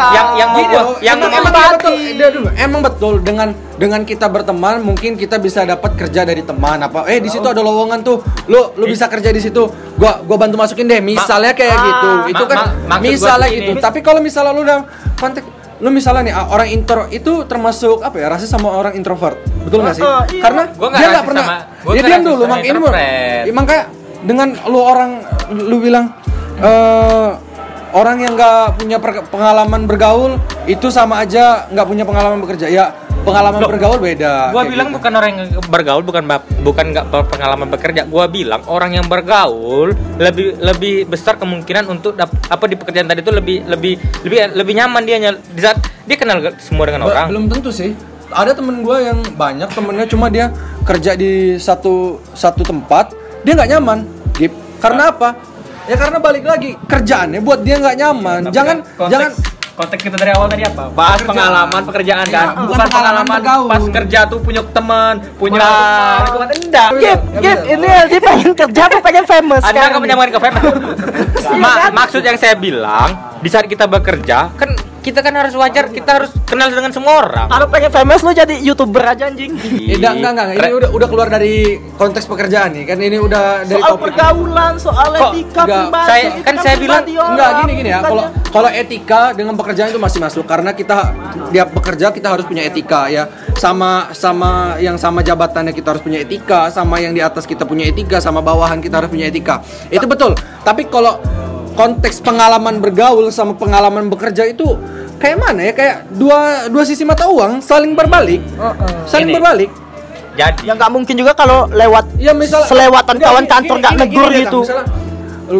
Speaker 3: Yang yang mau
Speaker 1: Gini
Speaker 3: yang
Speaker 1: emang, emang betul, dulu, emang betul. Dengan dengan kita berteman mungkin kita bisa dapat kerja dari teman apa. Eh di situ ada lowongan tuh. Lu lu bisa kerja di situ. Gua gua bantu masukin deh. Misalnya kayak
Speaker 2: Ah.
Speaker 1: gitu. Itu kan misalnya gitu. Tapi kalau misalnya lu dalam konteks lu misalnya nih orang intro itu termasuk apa ya rasis sama orang introvert. Betul nggak sih?
Speaker 2: Oh, iya.
Speaker 1: karena
Speaker 3: Gua nggak
Speaker 1: dia nggak pernah
Speaker 3: sama- nggak
Speaker 1: diam dulu mak ini emang kayak dengan lu orang lu bilang eh orang yang nggak punya pengalaman bergaul itu sama aja nggak punya pengalaman bekerja. Ya pengalaman
Speaker 3: Loh,
Speaker 1: bergaul beda
Speaker 3: Gua bilang
Speaker 1: gitu.
Speaker 3: bukan orang yang bergaul bukan bukan nggak pengalaman bekerja. Gua bilang orang yang bergaul lebih lebih besar kemungkinan untuk dap- apa di pekerjaan tadi itu lebih lebih lebih lebih nyaman dia di saat dia kenal semua dengan orang.
Speaker 1: belum tentu sih ada temen gue yang banyak temennya cuma dia kerja di satu satu tempat dia nggak nyaman Gip. karena apa ya karena balik lagi kerjaannya buat dia nggak nyaman
Speaker 4: Tapi
Speaker 1: jangan
Speaker 4: kan konteks,
Speaker 1: jangan
Speaker 4: konteks kita dari awal tadi apa bahas pengalaman pekerjaan kan
Speaker 1: Iya, bukan
Speaker 4: bukan
Speaker 1: pengalaman bergaul.
Speaker 4: pas kerja tuh punya teman punya enggak
Speaker 2: Gip, Gip,
Speaker 1: betul.
Speaker 2: ini dia pengen kerja apa pengen famous
Speaker 3: Anda
Speaker 2: sekarang
Speaker 3: akan
Speaker 2: nih?
Speaker 3: menyamakan ke famous. [LAUGHS] Ma-
Speaker 2: kan?
Speaker 3: maksud yang saya bilang di saat kita bekerja kan kita kan harus wajar kita harus kenal dengan semua orang.
Speaker 2: Kalau pengen famous lu jadi youtuber aja anjing.
Speaker 1: Eh, enggak, enggak, enggak. Ini udah udah keluar dari konteks pekerjaan nih. Kan ini udah dari
Speaker 2: Soal
Speaker 1: topik.
Speaker 2: pergaulan, soal
Speaker 3: Kok
Speaker 2: etika
Speaker 1: enggak?
Speaker 3: Saya-
Speaker 2: itu
Speaker 3: kan saya bilang,
Speaker 1: Enggak, gini gini ya. Kalau kalau etika dengan pekerjaan itu masih masuk karena kita dia bekerja kita harus punya etika ya. Sama sama yang sama jabatannya kita harus punya etika, sama yang di atas kita punya etika, sama bawahan kita harus punya etika. Itu betul. Tapi kalau konteks pengalaman bergaul sama pengalaman bekerja itu kayak mana ya? Kayak dua dua sisi mata uang saling berbalik. Saling
Speaker 3: Ini.
Speaker 1: berbalik.
Speaker 3: Jadi
Speaker 2: Ya nggak mungkin juga kalau lewat
Speaker 1: Ya misal
Speaker 2: selewatan
Speaker 1: Enggak,
Speaker 2: kawan
Speaker 1: gini,
Speaker 2: kantor nggak negur
Speaker 1: gini,
Speaker 2: gitu.
Speaker 1: Misalnya, lu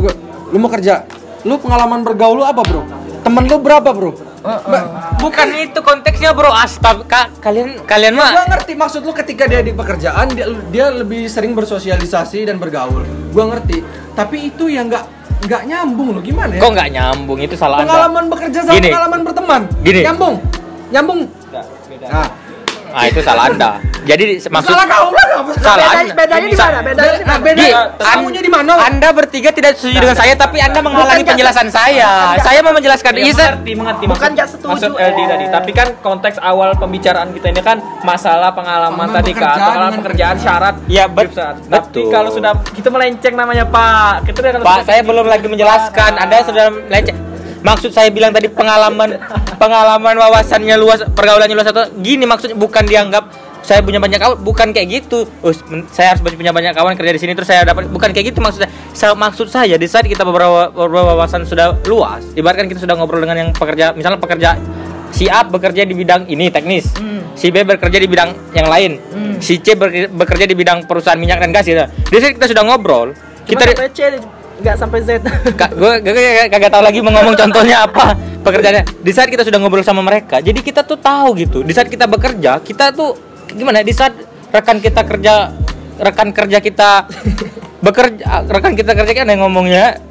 Speaker 1: lu mau kerja, lu pengalaman bergaul lu apa bro? Temen lu berapa bro?
Speaker 3: Bukan itu konteksnya bro. Astaga, kalian kalian
Speaker 1: Gua
Speaker 3: mah
Speaker 1: ngerti maksud lu ketika dia di pekerjaan dia, dia lebih sering bersosialisasi dan bergaul. Gua ngerti. Tapi itu yang nggak nggak nyambung lu gimana ya?
Speaker 3: kok nggak nyambung itu salah anda.
Speaker 1: pengalaman bekerja sama
Speaker 3: Gini.
Speaker 1: pengalaman berteman.
Speaker 3: Gini.
Speaker 1: Nyambung. Nyambung. Nah,
Speaker 3: Ah itu salah anda. Jadi maksud
Speaker 1: salah kau lah
Speaker 3: salah
Speaker 2: Bedanya,
Speaker 3: anda.
Speaker 2: bedanya di mana? Bedanya di
Speaker 1: Nah,
Speaker 2: mana?
Speaker 1: beda. Kamunya di mana?
Speaker 3: Anda bertiga tidak setuju dengan saya, tapi Anda menghalangi penjelasan saya. Saya mau menjelaskan
Speaker 4: Iya,
Speaker 3: Iya, Sir.
Speaker 4: mengerti, mengerti.
Speaker 2: Bukan
Speaker 4: maksud-
Speaker 2: nggak setuju,
Speaker 4: Maksud LD
Speaker 2: eh.
Speaker 4: tadi. Tapi kan konteks awal pembicaraan kita ini kan masalah pengalaman tadi kan, pengalaman pekerjaan syarat.
Speaker 3: Iya, bet-
Speaker 4: perusahaan. Tapi
Speaker 3: betul.
Speaker 4: kalau sudah kita melenceng namanya Pak. Kita
Speaker 3: Pak, saya belum lagi menjelaskan. Anda sudah leceh. Maksud saya bilang tadi pengalaman pengalaman wawasannya luas, pergaulannya luas atau gini maksudnya bukan dianggap saya punya banyak kawan, bukan kayak gitu. Men- saya harus punya banyak kawan kerja di sini terus saya dapat bukan kayak gitu maksudnya. Saya maksud saya di saat kita beberapa, beberapa wawasan sudah luas, ibaratkan kita sudah ngobrol dengan yang pekerja, misalnya pekerja si A bekerja di bidang ini teknis, si B bekerja di bidang yang lain, si C bekerja, di bidang perusahaan minyak dan gas gitu. Di saat kita sudah ngobrol,
Speaker 2: Cuma
Speaker 3: kita
Speaker 2: nggak sampai Z.
Speaker 3: Kak, gue kagak tahu lagi mau ngomong contohnya apa pekerjaannya. Di saat kita sudah ngobrol sama mereka, jadi kita tuh tahu gitu. Di saat kita bekerja, kita tuh gimana? ya, Di saat rekan kita kerja, rekan kerja kita [LAUGHS] bekerja, rekan kita kerja kan yang ngomongnya.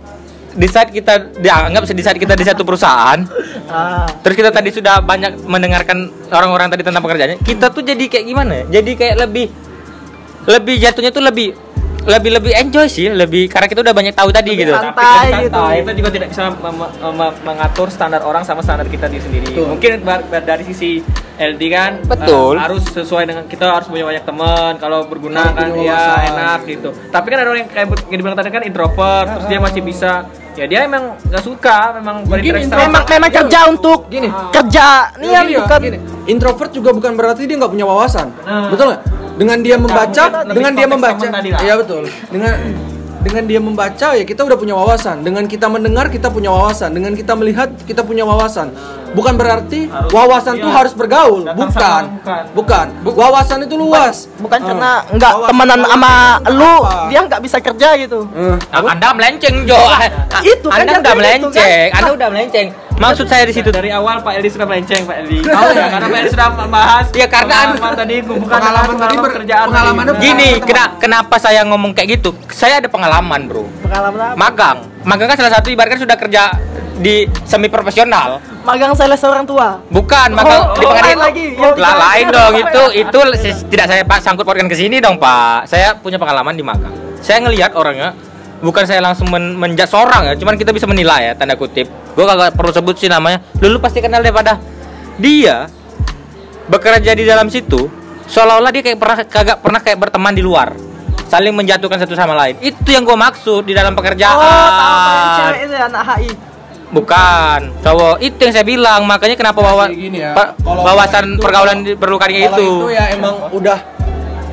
Speaker 3: Di saat kita dianggap di saat kita di satu perusahaan,
Speaker 2: ah.
Speaker 3: terus kita tadi sudah banyak mendengarkan orang-orang tadi tentang pekerjaannya, kita tuh jadi kayak gimana? ya? Jadi kayak lebih lebih jatuhnya tuh lebih lebih lebih enjoy sih, lebih karena kita udah banyak tahu tadi
Speaker 2: Lebih
Speaker 3: gitu.
Speaker 2: santai.
Speaker 4: Tapi kan
Speaker 2: gitu.
Speaker 4: Kita juga tidak bisa mem- mem- mengatur standar orang sama standar kita di sendiri.
Speaker 1: Betul.
Speaker 4: Mungkin bar- bar- dari sisi LD kan
Speaker 3: Betul.
Speaker 4: eh, harus sesuai dengan kita harus punya banyak teman. Kalau berguna
Speaker 1: Harus
Speaker 4: kan ya enak gitu. Tapi kan ada orang yang kayak yang dibilang tadi kan introvert, terus dia masih bisa ya dia emang nggak suka memang sama
Speaker 2: Memang memang kerja untuk
Speaker 1: Gini.
Speaker 2: kerja
Speaker 1: Ya, gini ya,
Speaker 2: bukan
Speaker 1: gini. Introvert juga bukan berarti dia nggak punya wawasan.
Speaker 4: Nah.
Speaker 1: Betul nggak? Dengan dia membaca, dengan dia membaca, iya betul. Dengan dengan dia membaca ya kita udah punya wawasan. Dengan kita mendengar kita punya wawasan. Dengan kita melihat kita punya wawasan. Bukan berarti
Speaker 4: Harus-
Speaker 1: wawasan
Speaker 4: iya.
Speaker 1: tuh harus bergaul, bukan. Bukan.
Speaker 4: bukan.
Speaker 1: Wawasan itu luas.
Speaker 2: bukan
Speaker 1: Ah.
Speaker 2: karena nggak
Speaker 1: Wawasan
Speaker 2: temenan
Speaker 1: luas
Speaker 2: sama
Speaker 1: itu
Speaker 2: lu
Speaker 1: apa?
Speaker 2: dia nggak bisa kerja gitu.
Speaker 1: Eh,
Speaker 3: Nah, anda melenceng Jo. Ah,
Speaker 2: itu kan
Speaker 3: anda
Speaker 2: yang
Speaker 3: udah
Speaker 2: kayak gitu
Speaker 3: melenceng.
Speaker 2: kan.
Speaker 3: Anda udah melenceng. Maksud saya di situ
Speaker 4: dari awal Pak Eldi sudah melenceng Pak Eldi.
Speaker 1: Oh,
Speaker 4: ya, karena Pak Eldi sudah membahas
Speaker 3: Ya, karena
Speaker 4: pengalaman tadi bukan
Speaker 1: Pengalaman tadi
Speaker 4: kerjaan
Speaker 1: pengalamannya
Speaker 4: tadi.
Speaker 3: gini, kena, kenapa saya ngomong kayak gitu? Saya ada pengalaman, Bro.
Speaker 2: Pengalaman apa?
Speaker 3: Magang. Magang kan salah satu ibaratkan sudah kerja di semi profesional.
Speaker 2: Magang sales orang tua.
Speaker 3: Bukan, magang
Speaker 2: Oh,
Speaker 3: di
Speaker 2: oh,
Speaker 3: pengadilan.
Speaker 2: lain lagi. Yang
Speaker 3: Lah, lain dong itu itu si- tidak saya Pak sangkut pautkan ke sini dong, Pak. Saya punya pengalaman di magang. Saya ngelihat orangnya bukan saya langsung men menjat seorang ya, cuman kita bisa menilai ya tanda kutip. Gue kagak perlu sebut sih namanya. Lu, lu pasti kenal daripada dia bekerja di dalam situ seolah-olah dia kayak pernah kagak pernah kayak berteman di luar saling menjatuhkan satu sama lain itu yang gue maksud di dalam pekerjaan
Speaker 2: Oh, tahu cewek itu ya, anak HI.
Speaker 3: Bukan, cowok itu yang saya bilang makanya kenapa
Speaker 1: gini ya,
Speaker 3: wawasan pergaulan kayak
Speaker 1: kalau
Speaker 3: itu.
Speaker 1: itu ya emang udah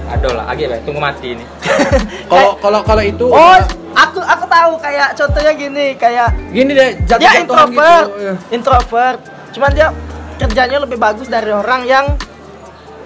Speaker 3: Aduh lah, agak ya, tunggu mati ini. [LAUGHS]
Speaker 1: kalau kalau kalau itu
Speaker 2: Oh,
Speaker 1: udah-
Speaker 2: aku aku tahu kayak contohnya gini, kayak
Speaker 1: gini deh jatuh
Speaker 2: dia introvert, introvert. Cuman dia kerjanya lebih bagus dari orang yang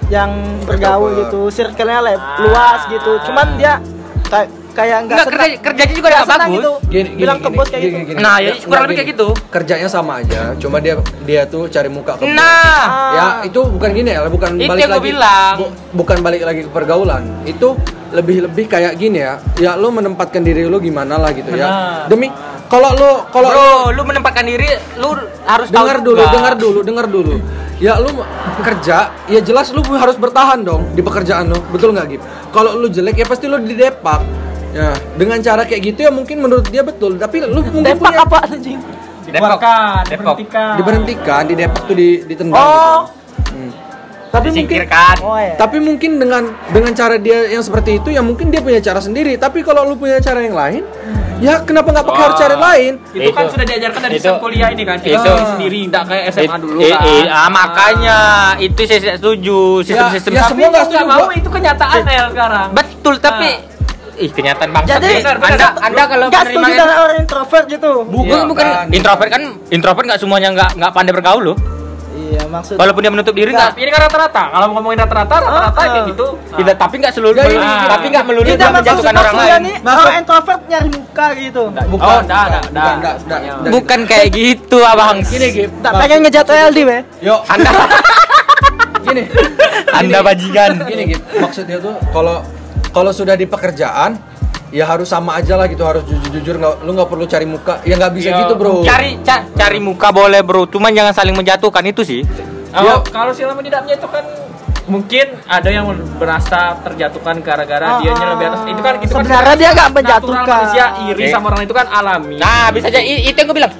Speaker 2: yang bergaul gitu, circle-nya le- luas gitu. Cuman dia kayak kayak nggak
Speaker 3: Enggak kerja, kerjanya juga
Speaker 2: nggak
Speaker 3: bagus.
Speaker 2: gitu.
Speaker 1: Gini, gini,
Speaker 2: bilang
Speaker 1: gini,
Speaker 2: ke bos kayak
Speaker 1: gini,
Speaker 2: gitu.
Speaker 1: gini.
Speaker 3: Nah, ya
Speaker 1: Nggak,
Speaker 3: kurang lebih
Speaker 1: gini.
Speaker 3: kayak gitu.
Speaker 1: Kerjanya sama aja, cuma dia dia tuh cari muka ke bos.
Speaker 3: Nah,
Speaker 1: ya itu bukan gini ya bukan
Speaker 3: Itu
Speaker 1: balik
Speaker 3: yang
Speaker 1: lagi
Speaker 3: bilang.
Speaker 1: bu- bukan balik lagi ke pergaulan itu lebih-lebih kayak gini ya ya lu menempatkan diri lu gimana lah gitu ya
Speaker 4: Benar.
Speaker 1: demi kalau lu kalau lu
Speaker 3: bro, lu menempatkan diri, lu harus tahu
Speaker 1: dengar dulu
Speaker 3: juga.
Speaker 1: dengar dulu dengar dulu ya lu kerja ya jelas lu harus bertahan dong di pekerjaan lu betul nggak gitu kalau lu jelek ya pasti lu didepak ya dengan cara kayak gitu ya mungkin menurut dia betul tapi lu mungkin
Speaker 2: Depak
Speaker 1: punya
Speaker 2: apa anjing?
Speaker 3: Depok.
Speaker 4: diberhentikan.
Speaker 1: diberhentikan didepak tuh di ditendang
Speaker 2: Oh.
Speaker 1: gitu. Hmm. tapi mungkin.
Speaker 2: Oh ya.
Speaker 1: Tapi mungkin dengan dengan cara dia yang seperti itu ya mungkin dia punya cara sendiri. Tapi kalau lu punya cara yang lain, ya kenapa nggak pakai harus cara lain?
Speaker 4: Itu, kan
Speaker 3: Itu-
Speaker 4: sudah diajarkan dari
Speaker 3: itu-
Speaker 4: kuliah ini kan. Kita
Speaker 3: itu-
Speaker 4: sendiri sendiri, tidak kayak SMA
Speaker 3: It-
Speaker 4: dulu kan.
Speaker 3: i- ah, makanya itu saya tidak setuju sistem-sistem
Speaker 1: ya
Speaker 4: Tapi
Speaker 1: semua nggak
Speaker 4: mau itu kenyataan El sekarang.
Speaker 3: betul tapi ih kenyataan bangsa.
Speaker 2: Jadi
Speaker 4: benar, benar.
Speaker 3: anda anda kalau
Speaker 2: nggak
Speaker 3: menerima
Speaker 2: setuju dengan orang introvert gitu.
Speaker 3: bukan
Speaker 1: Iya,
Speaker 3: bukan
Speaker 1: kan.
Speaker 3: introvert kan introvert nggak semuanya nggak nggak pandai bergaul loh.
Speaker 2: Iya, maksud
Speaker 3: Walaupun dia menutup diri nggak
Speaker 4: ini kan rata-rata. Kalau ngomongin rata-rata, rata-rata
Speaker 2: Ah,
Speaker 4: kayak
Speaker 2: ah.
Speaker 4: gitu.
Speaker 3: tidak tapi nggak seluruh
Speaker 1: Ya, ini-
Speaker 3: Ah, tapi nggak melulu dia menjatuhkan orang lain
Speaker 2: orang introvert nyari muka gitu.
Speaker 1: Bukan,
Speaker 4: Oh,
Speaker 1: bukan,
Speaker 4: enggak, enggak,
Speaker 1: bukan,
Speaker 4: enggak.
Speaker 1: enggak, enggak,
Speaker 3: bukan kayak gitu abang
Speaker 1: Gini, Gip.
Speaker 2: Tak pengen ngejatuh LD, be.
Speaker 1: Yo,
Speaker 3: anda
Speaker 1: gini.
Speaker 3: anda bajingan
Speaker 1: Gini, Gip. Maksudnya tuh kalau kalau sudah di pekerjaan ya harus sama aja lah gitu harus jujur-jujur nggak lu nggak perlu cari muka ya nggak bisa
Speaker 4: Iya.
Speaker 1: gitu bro
Speaker 3: cari ca- cari muka boleh bro cuman jangan saling menjatuhkan itu sih
Speaker 4: Oh,
Speaker 1: Ya.
Speaker 4: kalau lama tidak menjatuhkan mungkin ada yang merasa terjatuhkan gara-gara
Speaker 2: Ah,
Speaker 4: dianya lebih atas itu kan itu kan
Speaker 2: sebenarnya dia nggak menjatuhkan.
Speaker 4: manusia iri
Speaker 3: Oke.
Speaker 4: sama orang itu kan alami
Speaker 3: nah bisa aja itu yang gue bilang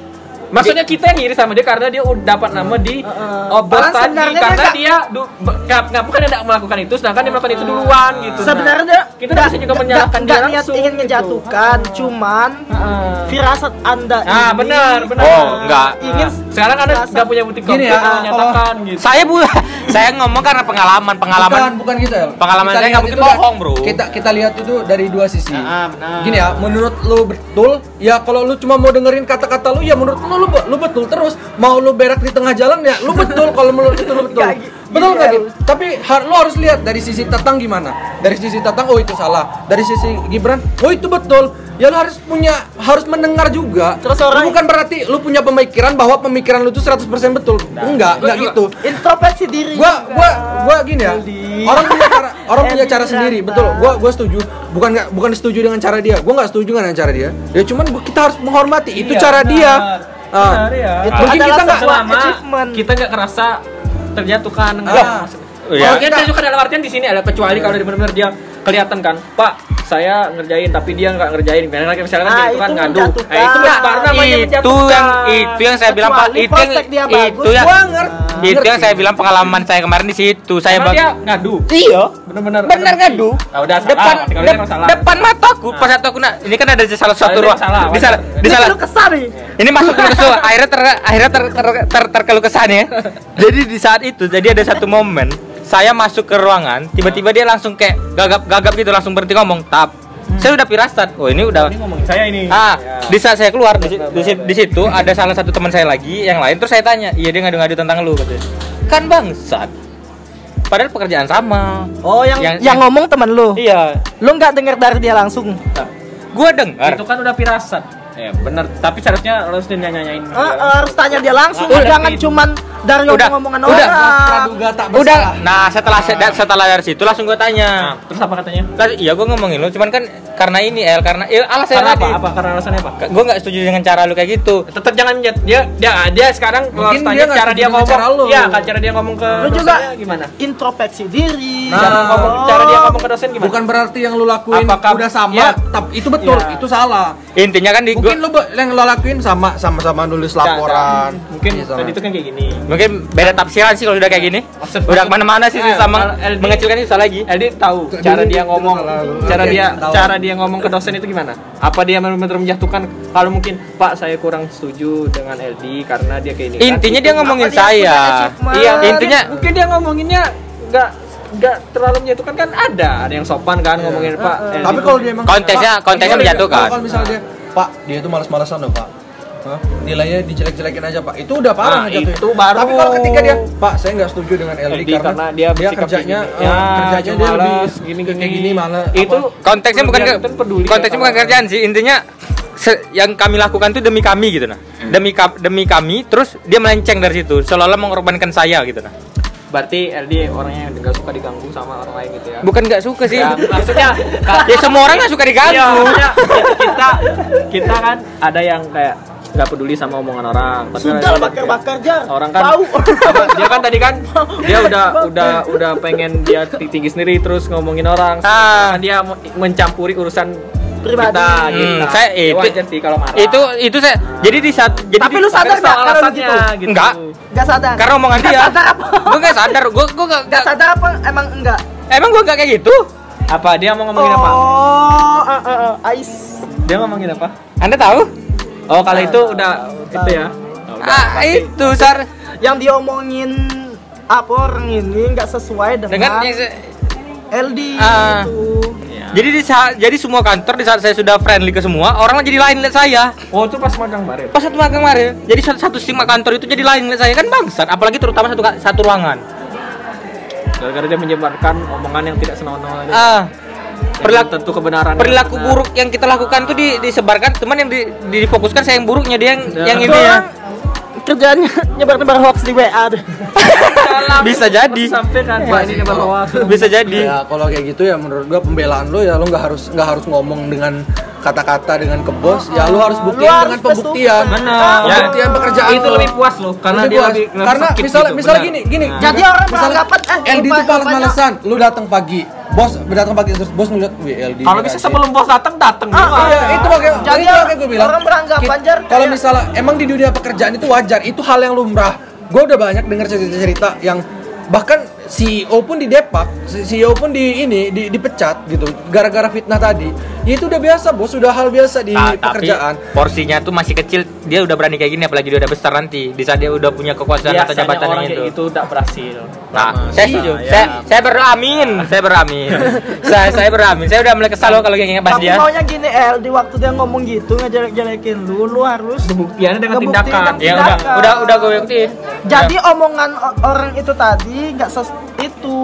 Speaker 4: maksudnya kita yang iri sama dia karena dia udah dapat nama di obat
Speaker 2: Padahal
Speaker 4: tadi
Speaker 2: dia
Speaker 4: karena
Speaker 2: nggak-
Speaker 4: dia du- be- nggak nggak bukan dia tidak melakukan itu sedangkan dia melakukan itu duluan gitu
Speaker 2: Sebenarnya dia
Speaker 4: kita bisa juga menyalahkan dia
Speaker 2: nggak niat
Speaker 4: langsung
Speaker 2: ingin
Speaker 4: gitu.
Speaker 2: menjatuhkan, cuman
Speaker 4: Heeh.
Speaker 2: firasat Anda
Speaker 4: ah
Speaker 2: ini
Speaker 4: benar benar
Speaker 3: Oh, enggak.
Speaker 2: Ingin
Speaker 4: sekarang anda
Speaker 2: firasat-
Speaker 4: nggak punya bukti konkret
Speaker 1: ya,
Speaker 4: menyatakan gitu
Speaker 3: saya bu [LAUGHS] saya ngomong karena pengalaman pengalaman
Speaker 1: bukan bukan gitu ya
Speaker 3: Pengalaman saya nggak mungkin bohong, bro.
Speaker 1: kita kita lihat itu dari dua sisi
Speaker 4: Ah, benar.
Speaker 1: gini ya menurut lu betul ya kalau lu cuma mau dengerin kata-kata lu ya menurut lu lu, lu betul terus. Mau lu berak di tengah jalan ya lu betul. Kalau menurut itu lu betul. Betul nggak tapi har, lu harus lihat dari sisi Tatang gimana. Dari sisi Tatang oh itu salah. Dari sisi Gibran oh itu betul. Ya lu harus punya harus mendengar juga.
Speaker 2: Terus orang-
Speaker 1: bukan berarti lu punya pemikiran bahwa pemikiran lu itu 100% betul. Enggak enggak
Speaker 4: juga-
Speaker 1: gitu.
Speaker 2: introspeksi diri
Speaker 1: gua gua gua gini ya. Orang punya cara [LAUGHS] orang punya cara sendiri. Betul. gua gua setuju. Bukan nggak bukan setuju dengan cara dia. Gua nggak setuju dengan cara dia. Ya cuman kita harus menghormati. Itu
Speaker 4: Iya,
Speaker 1: cara
Speaker 4: benar.
Speaker 1: dia
Speaker 4: Benar, ya.
Speaker 2: Itu
Speaker 1: mungkin kita nggak
Speaker 4: selama
Speaker 2: achievement.
Speaker 4: kita nggak kerasa terjatuhkan
Speaker 1: Ah.
Speaker 4: enggak
Speaker 3: Oh, iya.
Speaker 4: Kalau kita terjatuhkan dalam artian di sini ada kecuali kalau dia benar-benar dia kelihatan kan Pak saya ngerjain tapi dia nggak ngerjain. Misalnya misalnya kan
Speaker 2: Ah,
Speaker 4: dia itu kan
Speaker 2: itu
Speaker 4: ngadu. Nah, itu baru namanya
Speaker 3: itu yang itu yang saya bilang pak.
Speaker 2: Kecuali
Speaker 3: itu yang
Speaker 2: dia bagus,
Speaker 3: itu yang
Speaker 1: gua ngerti.
Speaker 3: Itu yang saya bilang pengalaman saya kemarin di situ. Saya
Speaker 4: Emang
Speaker 3: bang
Speaker 4: dia ngadu.
Speaker 3: Iya.
Speaker 4: Benar-benar
Speaker 3: benar ngadu.
Speaker 4: Nah, udah salah.
Speaker 3: Depan
Speaker 4: emang salah.
Speaker 3: depan mataku. Pas satu aku nak ini kan ada di salah satu
Speaker 4: dia
Speaker 3: ruang.
Speaker 4: salah,
Speaker 3: di salah di
Speaker 2: Ini
Speaker 3: salah
Speaker 2: kesal
Speaker 3: ini masuk ke kesu akhirnya ter akhirnya ter, ter, ter, terkeluh kesan ya. Jadi di saat itu jadi ada satu momen saya masuk ke ruangan tiba-tiba dia langsung kayak gagap-gagap gitu langsung berhenti ngomong tap. Saya udah pirasat oh ini udah
Speaker 4: ini ngomongin saya ini.
Speaker 3: Ah
Speaker 4: Ya.
Speaker 3: di saat saya keluar di, di, di situ ada salah satu teman saya lagi yang lain terus saya tanya iya dia ngadu-ngadu tentang lu katanya. Kan bangsat. Padahal pekerjaan sama.
Speaker 2: Oh, yang yang,
Speaker 3: Yang-
Speaker 2: ngomong temen lu.
Speaker 3: iya.
Speaker 2: Lu nggak dengar dari dia langsung.
Speaker 3: gua dengar
Speaker 4: itu kan udah pirasat ya benar tapi seharusnya harus dia nyanyain
Speaker 2: Eh, eh, harus tanya dia langsung, jangan
Speaker 4: tapi-
Speaker 2: cuman dari
Speaker 3: Udah,
Speaker 2: ngomong-ngomongan
Speaker 3: udah.
Speaker 2: orang.
Speaker 1: praduga tak
Speaker 3: udah. nah setelah se- setelah dari situ langsung gua
Speaker 4: Nah,
Speaker 3: tanya
Speaker 4: terus apa katanya?
Speaker 3: Lah, iya gua ngomongin lu cuman kan karena ini El karena ya, alasan
Speaker 4: karena
Speaker 3: tadi.
Speaker 4: apa? Apa? Karena alasannya apa?
Speaker 3: Gue nggak setuju dengan cara lu kayak gitu.
Speaker 4: Tetap jangan menjat dia dia dia sekarang kalau
Speaker 1: Mungkin
Speaker 4: harus tanya
Speaker 1: dia nggak
Speaker 4: cara dia ngomong.
Speaker 1: cara lu.
Speaker 4: iya kan cara dia ngomong ke
Speaker 2: Lu juga
Speaker 4: gimana?
Speaker 2: introspeksi diri.
Speaker 1: Nah,
Speaker 4: cara ngomong cara dia ngomong ke dosen gimana?
Speaker 1: Bukan berarti yang lu lakuin
Speaker 4: Apakah-
Speaker 1: udah sama
Speaker 4: Iya.
Speaker 1: tapi itu betul
Speaker 4: Iya.
Speaker 1: itu salah.
Speaker 3: Intinya kan di
Speaker 1: mungkin
Speaker 3: gua,
Speaker 1: lu be- yang lu lakuin sama sama-sama nulis laporan
Speaker 4: mungkin
Speaker 1: Iya, sama.
Speaker 4: tadi itu kan kayak gini
Speaker 3: mungkin beda tafsiran sih kalau udah kayak gini
Speaker 4: Maksud-
Speaker 3: udah ke mana-mana sih
Speaker 4: Eh,
Speaker 3: sama
Speaker 4: kalau LD
Speaker 3: mengecilkan itu salah lagi
Speaker 4: Edi tahu cara dia ngomong cara
Speaker 1: Oke,
Speaker 4: dia
Speaker 1: tahu.
Speaker 4: cara dia ngomong ke dosen itu gimana apa dia benar-benar menjatuhkan kalau mungkin Pak saya kurang setuju dengan LD karena dia kayak ini kan.
Speaker 3: intinya
Speaker 4: Itu
Speaker 3: dia ngomongin saya?
Speaker 4: Iya,
Speaker 3: intinya
Speaker 4: mungkin dia ngomonginnya nggak nggak terlalu menjatuhkan kan ada ada yang sopan kan ngomongin Pak.
Speaker 2: Eh,
Speaker 1: tapi kalau dia emang
Speaker 3: Konteksnya- konteksnya menjatuhkan.
Speaker 1: kalau misalnya dia Pak dia itu malas-malasan loh Pak Hah? nilainya dijelek-jelekin aja Pak itu udah parah
Speaker 4: Nah, itu baru.
Speaker 1: tapi kalau ketika dia Pak saya nggak setuju dengan LD,
Speaker 4: LD
Speaker 1: karena,
Speaker 4: karena dia bersikap
Speaker 1: kerjanya
Speaker 4: gini.
Speaker 1: eh,
Speaker 4: Ya,
Speaker 1: kerjanya dia lebih
Speaker 4: malas, gini,
Speaker 1: kayak
Speaker 4: gini.
Speaker 1: gini malah
Speaker 4: itu
Speaker 1: apa,
Speaker 3: konteksnya bukan ke,
Speaker 4: Dia peduli
Speaker 3: konteksnya
Speaker 4: sama
Speaker 3: bukan kerjaan sih intinya se- yang kami lakukan itu demi kami gitu nah demi ka- demi kami terus dia melenceng dari situ seolah-olah mengorbankan saya gitu nah
Speaker 4: berarti LD orangnya yang nggak suka diganggu sama orang lain gitu ya.
Speaker 3: bukan nggak suka sih
Speaker 4: Ya, maksudnya
Speaker 3: ya semua orang nggak suka
Speaker 4: Iya,
Speaker 3: diganggu
Speaker 4: maksudnya kita kita kan ada yang kayak nggak peduli sama omongan orang. Tapi
Speaker 2: Sudah
Speaker 4: ada-
Speaker 2: bakar-bakar jar.
Speaker 4: orang kan
Speaker 2: tahu. [LAUGHS]
Speaker 4: dia kan tadi kan dia udah udah udah pengen dia tinggi sendiri terus ngomongin orang.
Speaker 3: Ah.
Speaker 4: Kan dia me- mencampuri urusan
Speaker 2: Pribadi.
Speaker 4: kita gitu.
Speaker 3: Hmm, saya
Speaker 4: Ya,
Speaker 3: itu-
Speaker 4: wajar sih kalau marah.
Speaker 3: itu itu saya jadi di saat jadi
Speaker 2: Tapi
Speaker 3: di-
Speaker 2: lu sadar
Speaker 4: Tapi
Speaker 2: nggak
Speaker 4: soal
Speaker 2: kalau gitu?
Speaker 4: gitu.
Speaker 3: Enggak.
Speaker 2: Gak sadar.
Speaker 3: karena omongan dia
Speaker 2: sadar apa?
Speaker 3: gue nggak sadar gue gue nggak
Speaker 2: Gak sadar apa? Emang enggak?
Speaker 3: emang gue nggak kayak gitu
Speaker 4: Apa dia mau ngomongin apa?
Speaker 2: Oh, eh, eh, eh, Ais.
Speaker 4: Dia ngomongin apa?
Speaker 3: anda tahu
Speaker 4: Oh, kalau itu udah itu ya. Oh, udah.
Speaker 3: ah itu sar
Speaker 2: Yang diomongin apa orang ini nggak sesuai dengan,
Speaker 3: dengan
Speaker 2: LD
Speaker 3: Ah.
Speaker 2: gitu.
Speaker 3: Jadi di saat, jadi semua kantor di saat saya sudah friendly ke semua, orang jadi lain lihat saya.
Speaker 4: Oh itu pas magang bare.
Speaker 3: Pas satu magang kemarin, jadi satu, satu stigma kantor itu jadi lain lihat saya kan bangsat, apalagi terutama satu satu ruangan.
Speaker 4: Gara-gara dia menyebarkan omongan yang tidak senonoh.
Speaker 3: Ah,
Speaker 4: Yang
Speaker 3: perilaku-
Speaker 4: tentu kebenaran.
Speaker 3: perilaku buruk yang kita lakukan tuh di, disebarkan, teman yang di, difokuskan saya yang buruknya dia yang
Speaker 4: Ya.
Speaker 3: yang ini ya.
Speaker 2: Kerjanya nyebar-nyebar hoax di WA deh. [LAUGHS]
Speaker 3: Bisa jadi.
Speaker 4: Sampai kan Pak ini nyebar hoax.
Speaker 3: Bisa jadi.
Speaker 1: Ya kalau kayak gitu ya menurut gua pembelaan lo ya lo nggak harus nggak harus ngomong dengan kata-kata dengan ke bos ya lo harus
Speaker 2: Lu
Speaker 1: buktiin
Speaker 2: harus
Speaker 1: dengan pembuktian.
Speaker 3: Benar.
Speaker 1: Ya, pembuktian pekerjaan
Speaker 4: itu
Speaker 1: lo.
Speaker 4: lebih puas loh karena
Speaker 1: Lebih
Speaker 4: dia
Speaker 1: puas.
Speaker 4: lebih,
Speaker 1: karena misalnya
Speaker 4: gitu,
Speaker 1: misalnya gini gini
Speaker 4: Nah.
Speaker 2: Jadi orang
Speaker 1: misalnya
Speaker 2: beranggapan, eh,
Speaker 1: LD itu paling malesan lu datang pagi bos datang pagi terus bos ngeliat wih LD
Speaker 4: Kalau bisa
Speaker 1: aja."
Speaker 4: sebelum bos datang datang
Speaker 2: Ah,
Speaker 4: duluan.
Speaker 1: Iya, itu pakai
Speaker 2: Jadi
Speaker 1: itu pakai gue bilang.
Speaker 2: orang beranggapan,
Speaker 1: Ki-
Speaker 2: Jar,
Speaker 1: Kalau misalnya emang di dunia pekerjaan itu wajar, itu hal yang lumrah. Gue udah banyak dengar cerita-cerita yang bahkan CEO pun didepak, CEO pun di ini di, dipecat gitu gara-gara fitnah tadi. Ya itu udah biasa, bos, sudah hal biasa di
Speaker 3: Nah, tapi
Speaker 1: pekerjaan.
Speaker 3: porsinya tuh masih kecil, dia udah berani kayak gini apalagi dia udah besar nanti. Di saat dia udah punya kekuasaan atau jabatan
Speaker 4: orang
Speaker 3: itu.
Speaker 4: gitu tidak berhasil.
Speaker 3: Nah,
Speaker 4: Lama.
Speaker 3: saya setuju.
Speaker 4: ya.
Speaker 3: Saya saya beramin, saya beramin. [LAUGHS] saya saya beramin. Saya udah mulai kesal loh kalau kayak pas
Speaker 2: Tapi
Speaker 3: dia.
Speaker 2: maunya gini El, di waktu dia ngomong gitu ngejelek-jelekin lu, lu harus
Speaker 4: Pembuktiannya dengan tindakan.
Speaker 2: dengan
Speaker 3: Ya udah,
Speaker 2: tindakan.
Speaker 3: udah udah gue buktiin.
Speaker 2: Jadi omongan o- orang itu tadi nggak ses itu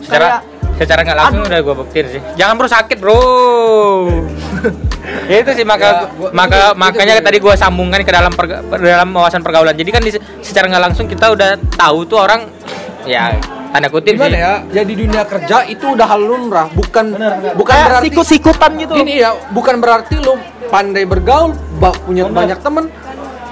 Speaker 3: secara
Speaker 2: kayak
Speaker 3: secara nggak langsung
Speaker 2: Aduh.
Speaker 3: udah gue buktiin sih jangan bro sakit bro [LAUGHS] ya itu sih maka
Speaker 1: Ya, gua-
Speaker 3: maka
Speaker 1: itu- itu
Speaker 3: makanya
Speaker 1: sih.
Speaker 3: tadi gue sambungkan ke dalam perga- dalam wawasan pergaulan jadi kan di, secara nggak langsung kita udah tahu tuh orang ya tanda kutip
Speaker 1: Gimana
Speaker 3: sih
Speaker 1: ya? Ya di dunia kerja itu udah hal lumrah, bukan bukan
Speaker 2: kayak
Speaker 1: berarti
Speaker 2: sikut-sikutan gitu.
Speaker 1: Ini ya, bukan berarti lu pandai bergaul, punya banyak temen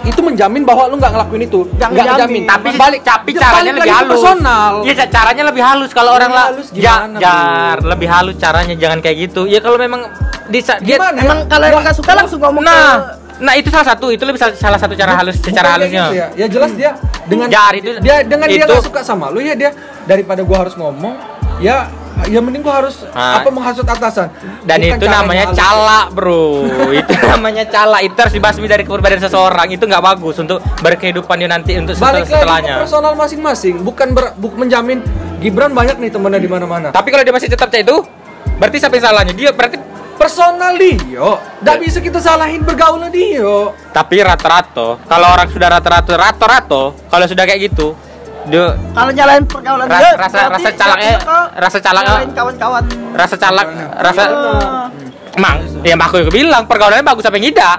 Speaker 1: itu menjamin bahwa lu nggak ngelakuin itu.
Speaker 2: Nggak ngejamin.
Speaker 3: tapi
Speaker 1: balik
Speaker 3: tapi
Speaker 1: ya,
Speaker 3: caranya
Speaker 1: balik
Speaker 3: lebih halus
Speaker 1: personal.
Speaker 3: iya ca- caranya lebih halus kalau orang lah
Speaker 1: halus
Speaker 3: ja-
Speaker 1: gimana,
Speaker 3: jar lebih halus caranya jangan kayak gitu ya kalau memang di dia
Speaker 1: ya?
Speaker 2: Emang kalau nggak suka langsung ngomong
Speaker 3: nah nah itu salah satu itu lebih sa- salah satu cara halus secara halusnya
Speaker 1: gitu ya. ya jelas dia dengan
Speaker 3: Jar, itu-
Speaker 1: dia dengan dia
Speaker 3: itu-
Speaker 1: nggak suka sama lu ya dia daripada gua harus ngomong ya ya mending gua harus
Speaker 3: Ah.
Speaker 1: apa menghasut atasan
Speaker 3: Dan
Speaker 1: Bukan
Speaker 3: itu namanya cala, bro. [LAUGHS] itu namanya cala. Itu harus dibasmi dari kepribadian seseorang. Itu nggak bagus untuk berkehidupan dia nanti untuk
Speaker 1: balik lagi
Speaker 3: setelahnya.
Speaker 1: personal masing-masing bukan ber, bu- menjamin Gibran banyak nih temennya di mana-mana
Speaker 3: Tapi kalau dia masih tetap kayak itu, berarti siapa yang salahnya? Dia berarti
Speaker 1: personal Dio nggak bisa kita salahin bergaulnya Dio
Speaker 3: tapi rata-rata kalau orang sudah rata-rata rata-rata kalau sudah kayak gitu dia
Speaker 2: kalau nyalain pergaulan
Speaker 3: Ras-
Speaker 2: dia,
Speaker 3: rasa- rasa calaknya- rasa
Speaker 2: nyalain kawan-kawan.
Speaker 3: rasa calak rasa emang ya aku juga bilang pergaulannya bagus apa yang tidak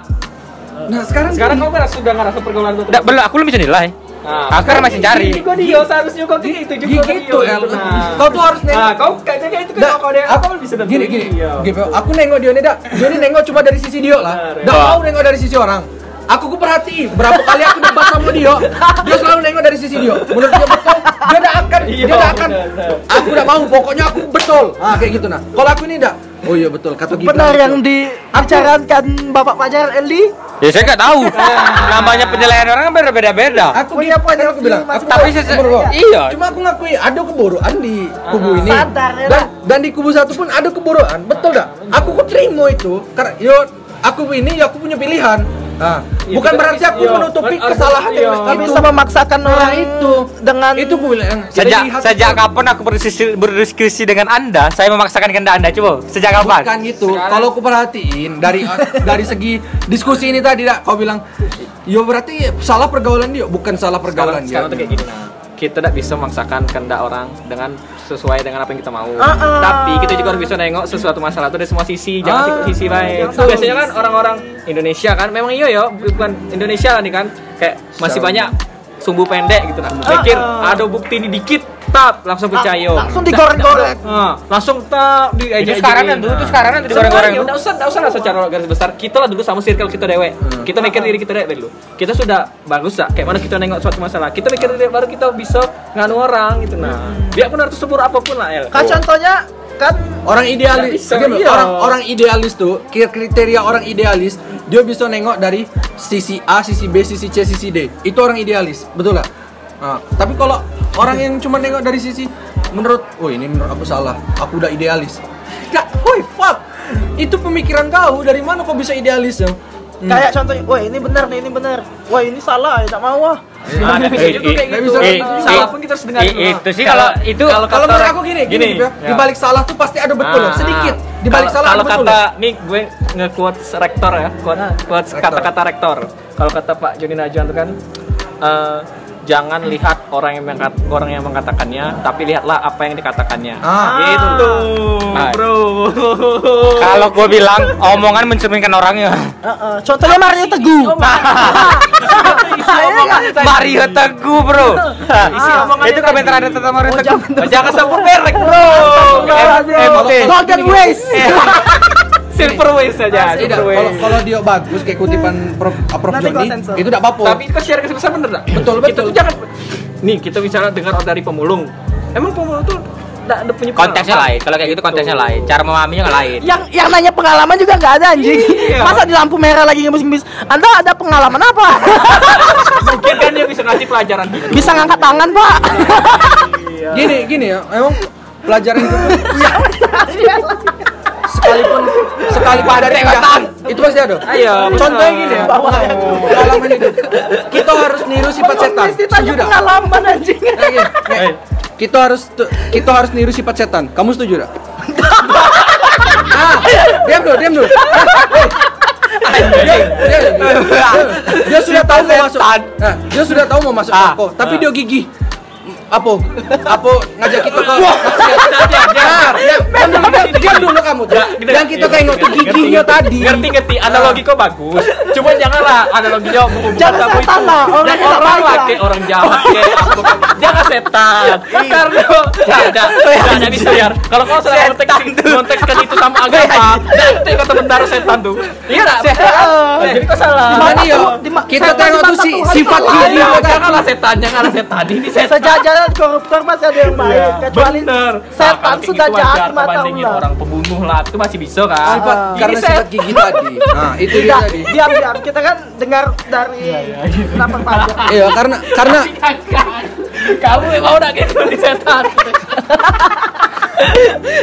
Speaker 1: nah sekarang
Speaker 4: Sekarang kamu merasa sudah ngerasa pergaulan itu.
Speaker 3: Nggak, belum aku belum bisa nilai
Speaker 4: Nah,
Speaker 3: aku sekarang masih cari.
Speaker 4: Kok dia seharusnya kok kayak itu juga
Speaker 1: gitu
Speaker 4: nah.
Speaker 1: kau tuh harus nengok.
Speaker 4: Nah, kau kayaknya kayak itu kan kalau dia
Speaker 1: aku
Speaker 4: bisa
Speaker 1: gini gini,
Speaker 4: Iya.
Speaker 1: gini, aku nengok dia nih dak, dia nengok cuma dari sisi dia lah,
Speaker 4: ya.
Speaker 1: dak mau nengok dari sisi orang. Aku ku perhati berapa kali aku debat sama dia, dia selalu nengok dari sisi dia. Menurut dia betul, dia tidak akan, dia
Speaker 4: Iya,
Speaker 1: tidak akan. Aku tidak mau, pokoknya aku betul. Ah kayak gitu nah. Kalau aku ini dak, oh iya betul kata Gibran.
Speaker 2: Benar yang dibicarakan Bapak Pajar Eli.
Speaker 3: ya saya nggak tahu namanya penilaian orang kan berbeda-beda
Speaker 1: Aku
Speaker 2: Punya
Speaker 1: gitu,
Speaker 2: point
Speaker 1: kan aku bilang, aku,
Speaker 3: tapi saya- iya.
Speaker 1: Cuma aku ngakui ada kebodohan di kubu ini.
Speaker 2: Sadar, ya,
Speaker 1: dan, dan di kubu satu pun ada kebodohan, betul dak? Aku ku terima itu, karena yo aku ini ya aku punya pilihan. Nah,
Speaker 4: Iya,
Speaker 1: bukan berarti aku
Speaker 4: iya,
Speaker 1: menutupi
Speaker 4: kan
Speaker 1: kesalahan
Speaker 4: iya.
Speaker 1: yang
Speaker 2: Nggak
Speaker 1: itu.
Speaker 2: bisa memaksakan
Speaker 1: Nah,
Speaker 2: orang
Speaker 1: itu
Speaker 2: dengan
Speaker 1: itu gue bilang
Speaker 3: sejak sejak kapan aku berdiskusi, berdiskusi dengan anda saya memaksakan kehendak anda. Coba sejak kapan?
Speaker 1: Bukan gitu. Kalau aku perhatiin dari dari segi diskusi ini tadi kau bilang yo berarti salah pergaulan dia, bukan salah pergaulan
Speaker 4: sekarang,
Speaker 1: dia.
Speaker 4: sekarang tuh kayak gini nah kita tidak bisa memaksakan kehendak orang dengan sesuai dengan apa yang kita mau.
Speaker 2: Ah, ah.
Speaker 4: tapi kita juga harus bisa nengok sesuatu masalah itu dari semua sisi jangan ikut sisi lain.
Speaker 1: Betul.
Speaker 4: biasanya kan orang-orang Indonesia kan memang iya ya bukan Indonesia nih kan kayak masih banyak sumbu pendek gitu nah pikir ada bukti ini dikit tap langsung percaya
Speaker 2: Ah, langsung digoreng-goreng.
Speaker 4: Ah, langsung tap di
Speaker 3: itu sekarang kan tuh itu sekarang kan tuh digoreng-goreng tuh.
Speaker 4: Enggak usah, enggak usah lah secara garis besar. Kita lah dulu sama circle kita dewe. Kita mikir diri kita dewe dulu. Kita sudah bagus lah. Kayak mana kita nengok suatu masalah. Kita mikir diri baru kita bisa nganu orang gitu nah. Biarpun harus sebur apa pun lah El.
Speaker 2: Kan contohnya kan
Speaker 1: Orang idealis,
Speaker 4: bisa, iya.
Speaker 1: orang orang idealis tuh kriteria orang idealis dia bisa nengok dari sisi A, sisi B, sisi C, sisi D. Itu orang idealis, betul nggak? Nah, tapi kalau orang yang cuma nengok dari sisi menurut, oh ini menurut aku salah, aku udah idealis. Nggak, woi fuck, itu pemikiran kau dari mana kau bisa idealis ya?
Speaker 2: Kayak contohnya, wah ini benar nih, ini benar. Wah ini salah, ya tak mau ah.
Speaker 4: Nah, bisa
Speaker 3: Eh,
Speaker 4: juga
Speaker 3: eh,
Speaker 4: kayak gitu.
Speaker 1: bisa.
Speaker 3: Eh,
Speaker 4: Salah pun kita harus dengar.
Speaker 3: itu sih kalau itu
Speaker 4: kalau
Speaker 1: menurut aku gini,
Speaker 4: gini,
Speaker 1: gini,
Speaker 4: ya.
Speaker 1: di balik salah tuh pasti ada betul,
Speaker 4: Ah,
Speaker 1: sedikit. Di balik salah ada
Speaker 4: kalau
Speaker 1: betul.
Speaker 4: kata nih gue nge-quotes rektor ya quote, quotes
Speaker 1: Rektor.
Speaker 4: kata-kata rektor kalau kata Pak Joni Najwan itu kan eh, jangan lihat orang yang mengkat, orang yang mengatakannya tapi lihatlah apa yang dikatakannya
Speaker 1: Ah.
Speaker 4: gitu
Speaker 3: Ah.
Speaker 4: bro
Speaker 3: kalau gue bilang omongan mencerminkan orangnya
Speaker 2: Heeh. Contohnya Mario Teguh. [LAUGHS]
Speaker 4: isi omongannya tadi.
Speaker 3: Mario Teguh bro
Speaker 4: isi omongannya
Speaker 3: itu komentar ada tentang Mario Teguh
Speaker 4: Oh, jangan sebut merek bro. Eh, eh,
Speaker 2: Golden Waste.
Speaker 4: Silver waste saja
Speaker 1: Tidak, kalau kalau dia bagus kayak kutipan Prof, uh, Prof
Speaker 2: Nanti gua
Speaker 1: Joni, itu tidak apa-apa.
Speaker 4: Tapi kau share ke sebesar bener tak?
Speaker 1: Betul,
Speaker 4: Kita
Speaker 1: betul.
Speaker 4: tuh jangan nih kita bicara dengar dari pemulung. Emang pemulung tuh tidak ada punya
Speaker 3: konteksnya lain kalau kayak gitu konteksnya lain cara memahaminya lain
Speaker 2: yang yang nanya pengalaman juga nggak ada anjing.
Speaker 4: Iya.
Speaker 2: Masa di lampu merah lagi ngebis-ngebis. Anda ada pengalaman apa? [LAUGHS]
Speaker 4: Mungkin kan dia bisa ngasih pelajaran hidup.
Speaker 2: Bisa ngangkat tangan, Pak.
Speaker 1: Gini, gini ya, emang pelajaran itu pun- [LAUGHS] sekalipun sekalipun dari penjahat itu pasti ada.
Speaker 4: Ayo,
Speaker 1: Contohnya
Speaker 4: benar.
Speaker 1: gini ya, pengalaman itu. Kita harus niru sifat setan. Setuju tak?
Speaker 2: pengalaman anjing.
Speaker 1: Nah, kita harus kita harus niru sifat setan. Kamu setuju tak? [LAUGHS] ah, diam dulu, diam dulu. Ah, eh. Dia, dia, dia, dia sudah tahu mau masuk. Nah, dia sudah tahu mau masuk
Speaker 3: Ah,
Speaker 1: toko, tapi
Speaker 3: ah.
Speaker 1: dia gigih. Apa? Apa ngajak kita ke maksiat? Nah, diam, diam dulu, diam, dulu kamu. Yang kita tengok tuh giginya tadi.
Speaker 4: Ngerti ngerti analogi kok bagus. Cuma janganlah analoginya menghubungkan
Speaker 2: Jangan
Speaker 4: kamu
Speaker 2: setan
Speaker 4: itu.
Speaker 2: lah, orang
Speaker 4: Dan orang kayak orang jahat kayak apa. Jangan setan. Karena tidak tidak jadi sayar. Kalau kau salah konteks kontekskan itu sama agama, nanti kata benar setan tuh. Iya enggak? Jadi kau salah.
Speaker 1: Gimana ya?
Speaker 2: di ma-
Speaker 1: Kita tengok
Speaker 2: di
Speaker 1: tuh sifat
Speaker 2: itu
Speaker 1: gigi
Speaker 2: lain.
Speaker 1: dia tadi.
Speaker 4: Janganlah setan, janganlah setan. Ini setan.
Speaker 2: Sejajaran koruptor masih ada yang baik, kecuali
Speaker 4: Bener.
Speaker 2: setan sudah jahat di mata
Speaker 4: bandingin
Speaker 2: Allah.
Speaker 4: orang pembunuh lah itu masih bisa kan.
Speaker 1: Sifat
Speaker 2: Ah.
Speaker 1: karena
Speaker 4: Ini
Speaker 1: sifat gigi tadi. Nah, [LAUGHS] itu dia tadi.
Speaker 2: diam diam. Kita kan dengar dari lapar pajak.
Speaker 1: Iya, karena karena
Speaker 4: Kamu yang mau nak gitu di setan. [LAUGHS]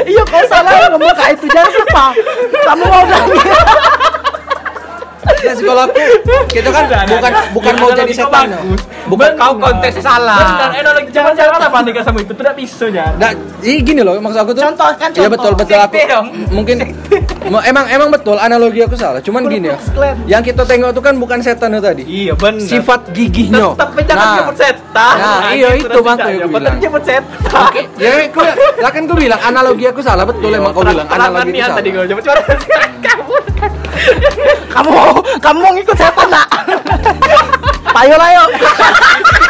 Speaker 2: Iya kau salah ngomong kayak itu jangan apa. Kamu mau nanya. [LAUGHS]
Speaker 1: ya sekolah aku kita kan bukan bukan mau jadi setan. ya. Bukan
Speaker 3: kau konteksnya salah
Speaker 4: Dan analogi jangan jangan apa bandingkan sama itu tidak bisa ya.
Speaker 1: Nah, jadi gini loh maksud aku tuh.
Speaker 2: Contohkan
Speaker 1: Iya
Speaker 2: contoh.
Speaker 1: betul betul aku. Mungkin emang emang betul analogi aku salah. Cuman gini ya. Yang kita tengok tuh kan bukan setan itu tadi.
Speaker 4: Iya benar.
Speaker 1: Sifat giginya.
Speaker 4: Tapi jangan
Speaker 1: Nah,
Speaker 4: jemput setan.
Speaker 1: Nah, iya, itu bang, aku bilang.
Speaker 4: jemput setan.
Speaker 1: Oke, ya aku lah kan gue bilang analogi aku salah betul emang kau bilang analogi itu
Speaker 4: Terang-terangan tadi
Speaker 1: salah.
Speaker 4: gue jemput suara kamu.
Speaker 2: Kamu mau kamu mau ngikut setan nak? Ayo lah yuk.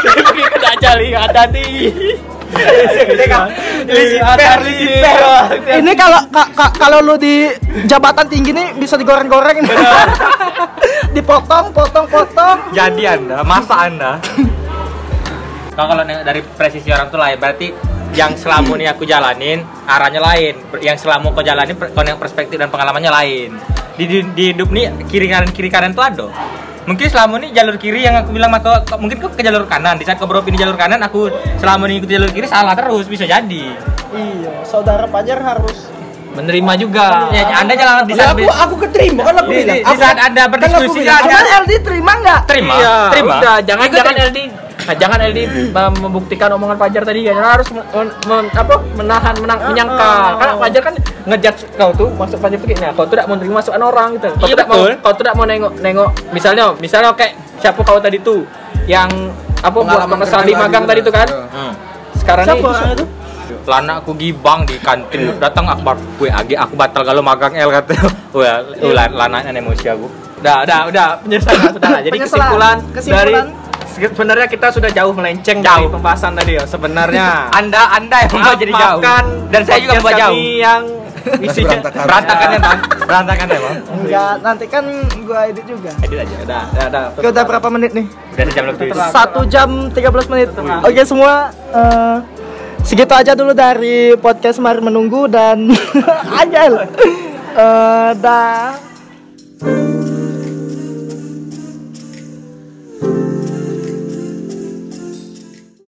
Speaker 4: Pergi ke Dajjal ada.
Speaker 2: Ini kalau ka- ka- kalau lu di jabatan tinggi nih bisa digoreng-goreng. [LAUGHS] Dipotong, potong, potong.
Speaker 3: jadi anda masa anda kalau dari presisi orang tuh lain berarti yang selama ini aku jalanin arahnya lain yang selama kau jalanin kau nengok perspektif dan pengalamannya lain di, di, di hidup nih kiri kanan kiri kanan tuh ada. Mungkin selama ini jalur kiri yang aku bilang maka kau- mungkin kau ke jalur kanan. Di saat kau berpindah jalur kanan aku selama ini ikut jalur kiri salah terus bisa jadi.
Speaker 2: Iya, saudara Pajar harus
Speaker 4: Menerima juga.
Speaker 3: ya anda jangan di saat
Speaker 1: aku aku keterima kan aku
Speaker 3: di,
Speaker 1: bilang.
Speaker 3: di, di saat anda berdiskusi
Speaker 1: bilang,
Speaker 3: jangan
Speaker 2: Cuman LD terima nggak?
Speaker 3: terima
Speaker 4: Iya,
Speaker 3: terima.
Speaker 4: udah jangan jangan LD Nah, jangan LD mem- membuktikan omongan Fajar tadi kan harus men- men- apa menahan menang, menyangka. karena Fajar kan ngejudge kau tuh masuk Fajar tuh kayaknya kau tuh tidak mau terima masukan orang gitu. Kau
Speaker 3: Iya,
Speaker 4: tidak mau
Speaker 3: betul.
Speaker 4: kau tidak mau nengok nengok misalnya misalnya kayak siapa kau tadi tuh yang apa buat
Speaker 1: kerja
Speaker 4: di magang
Speaker 1: juga.
Speaker 4: tadi tuh kan.
Speaker 1: Iya.
Speaker 3: Hmm.
Speaker 4: sekarang
Speaker 2: Siapa tuh?
Speaker 3: lana aku gibang di kantin. Datang akbar. Gue agi aku batal kalau magang L kata. [LAUGHS] Wah ulah lana emosi aku.
Speaker 4: Udah udah udah penyesalan sudah jadi kesimpulan,
Speaker 2: Kesimpulan.
Speaker 4: dari sebenarnya kita sudah jauh melenceng dari
Speaker 3: Jauh.
Speaker 4: pembahasan tadi ya sebenarnya [LAUGHS]
Speaker 3: anda anda yang membuat jadi jauh
Speaker 4: Maafkan
Speaker 3: dan saya juga membuat jauh
Speaker 4: yang isinya
Speaker 1: Berantakan.
Speaker 3: berantakan ya bang berantakan ya bang
Speaker 2: Enggak, nanti kan gua edit juga.
Speaker 4: edit aja udah udah udah
Speaker 2: Oke, udah berapa menit nih?
Speaker 3: udah sejam lebih
Speaker 2: Satu jam 13 menit. Oke semua, eh, segitu aja dulu dari podcast Mari Menunggu dan [LAUGHS] Anjel. Eh, dah.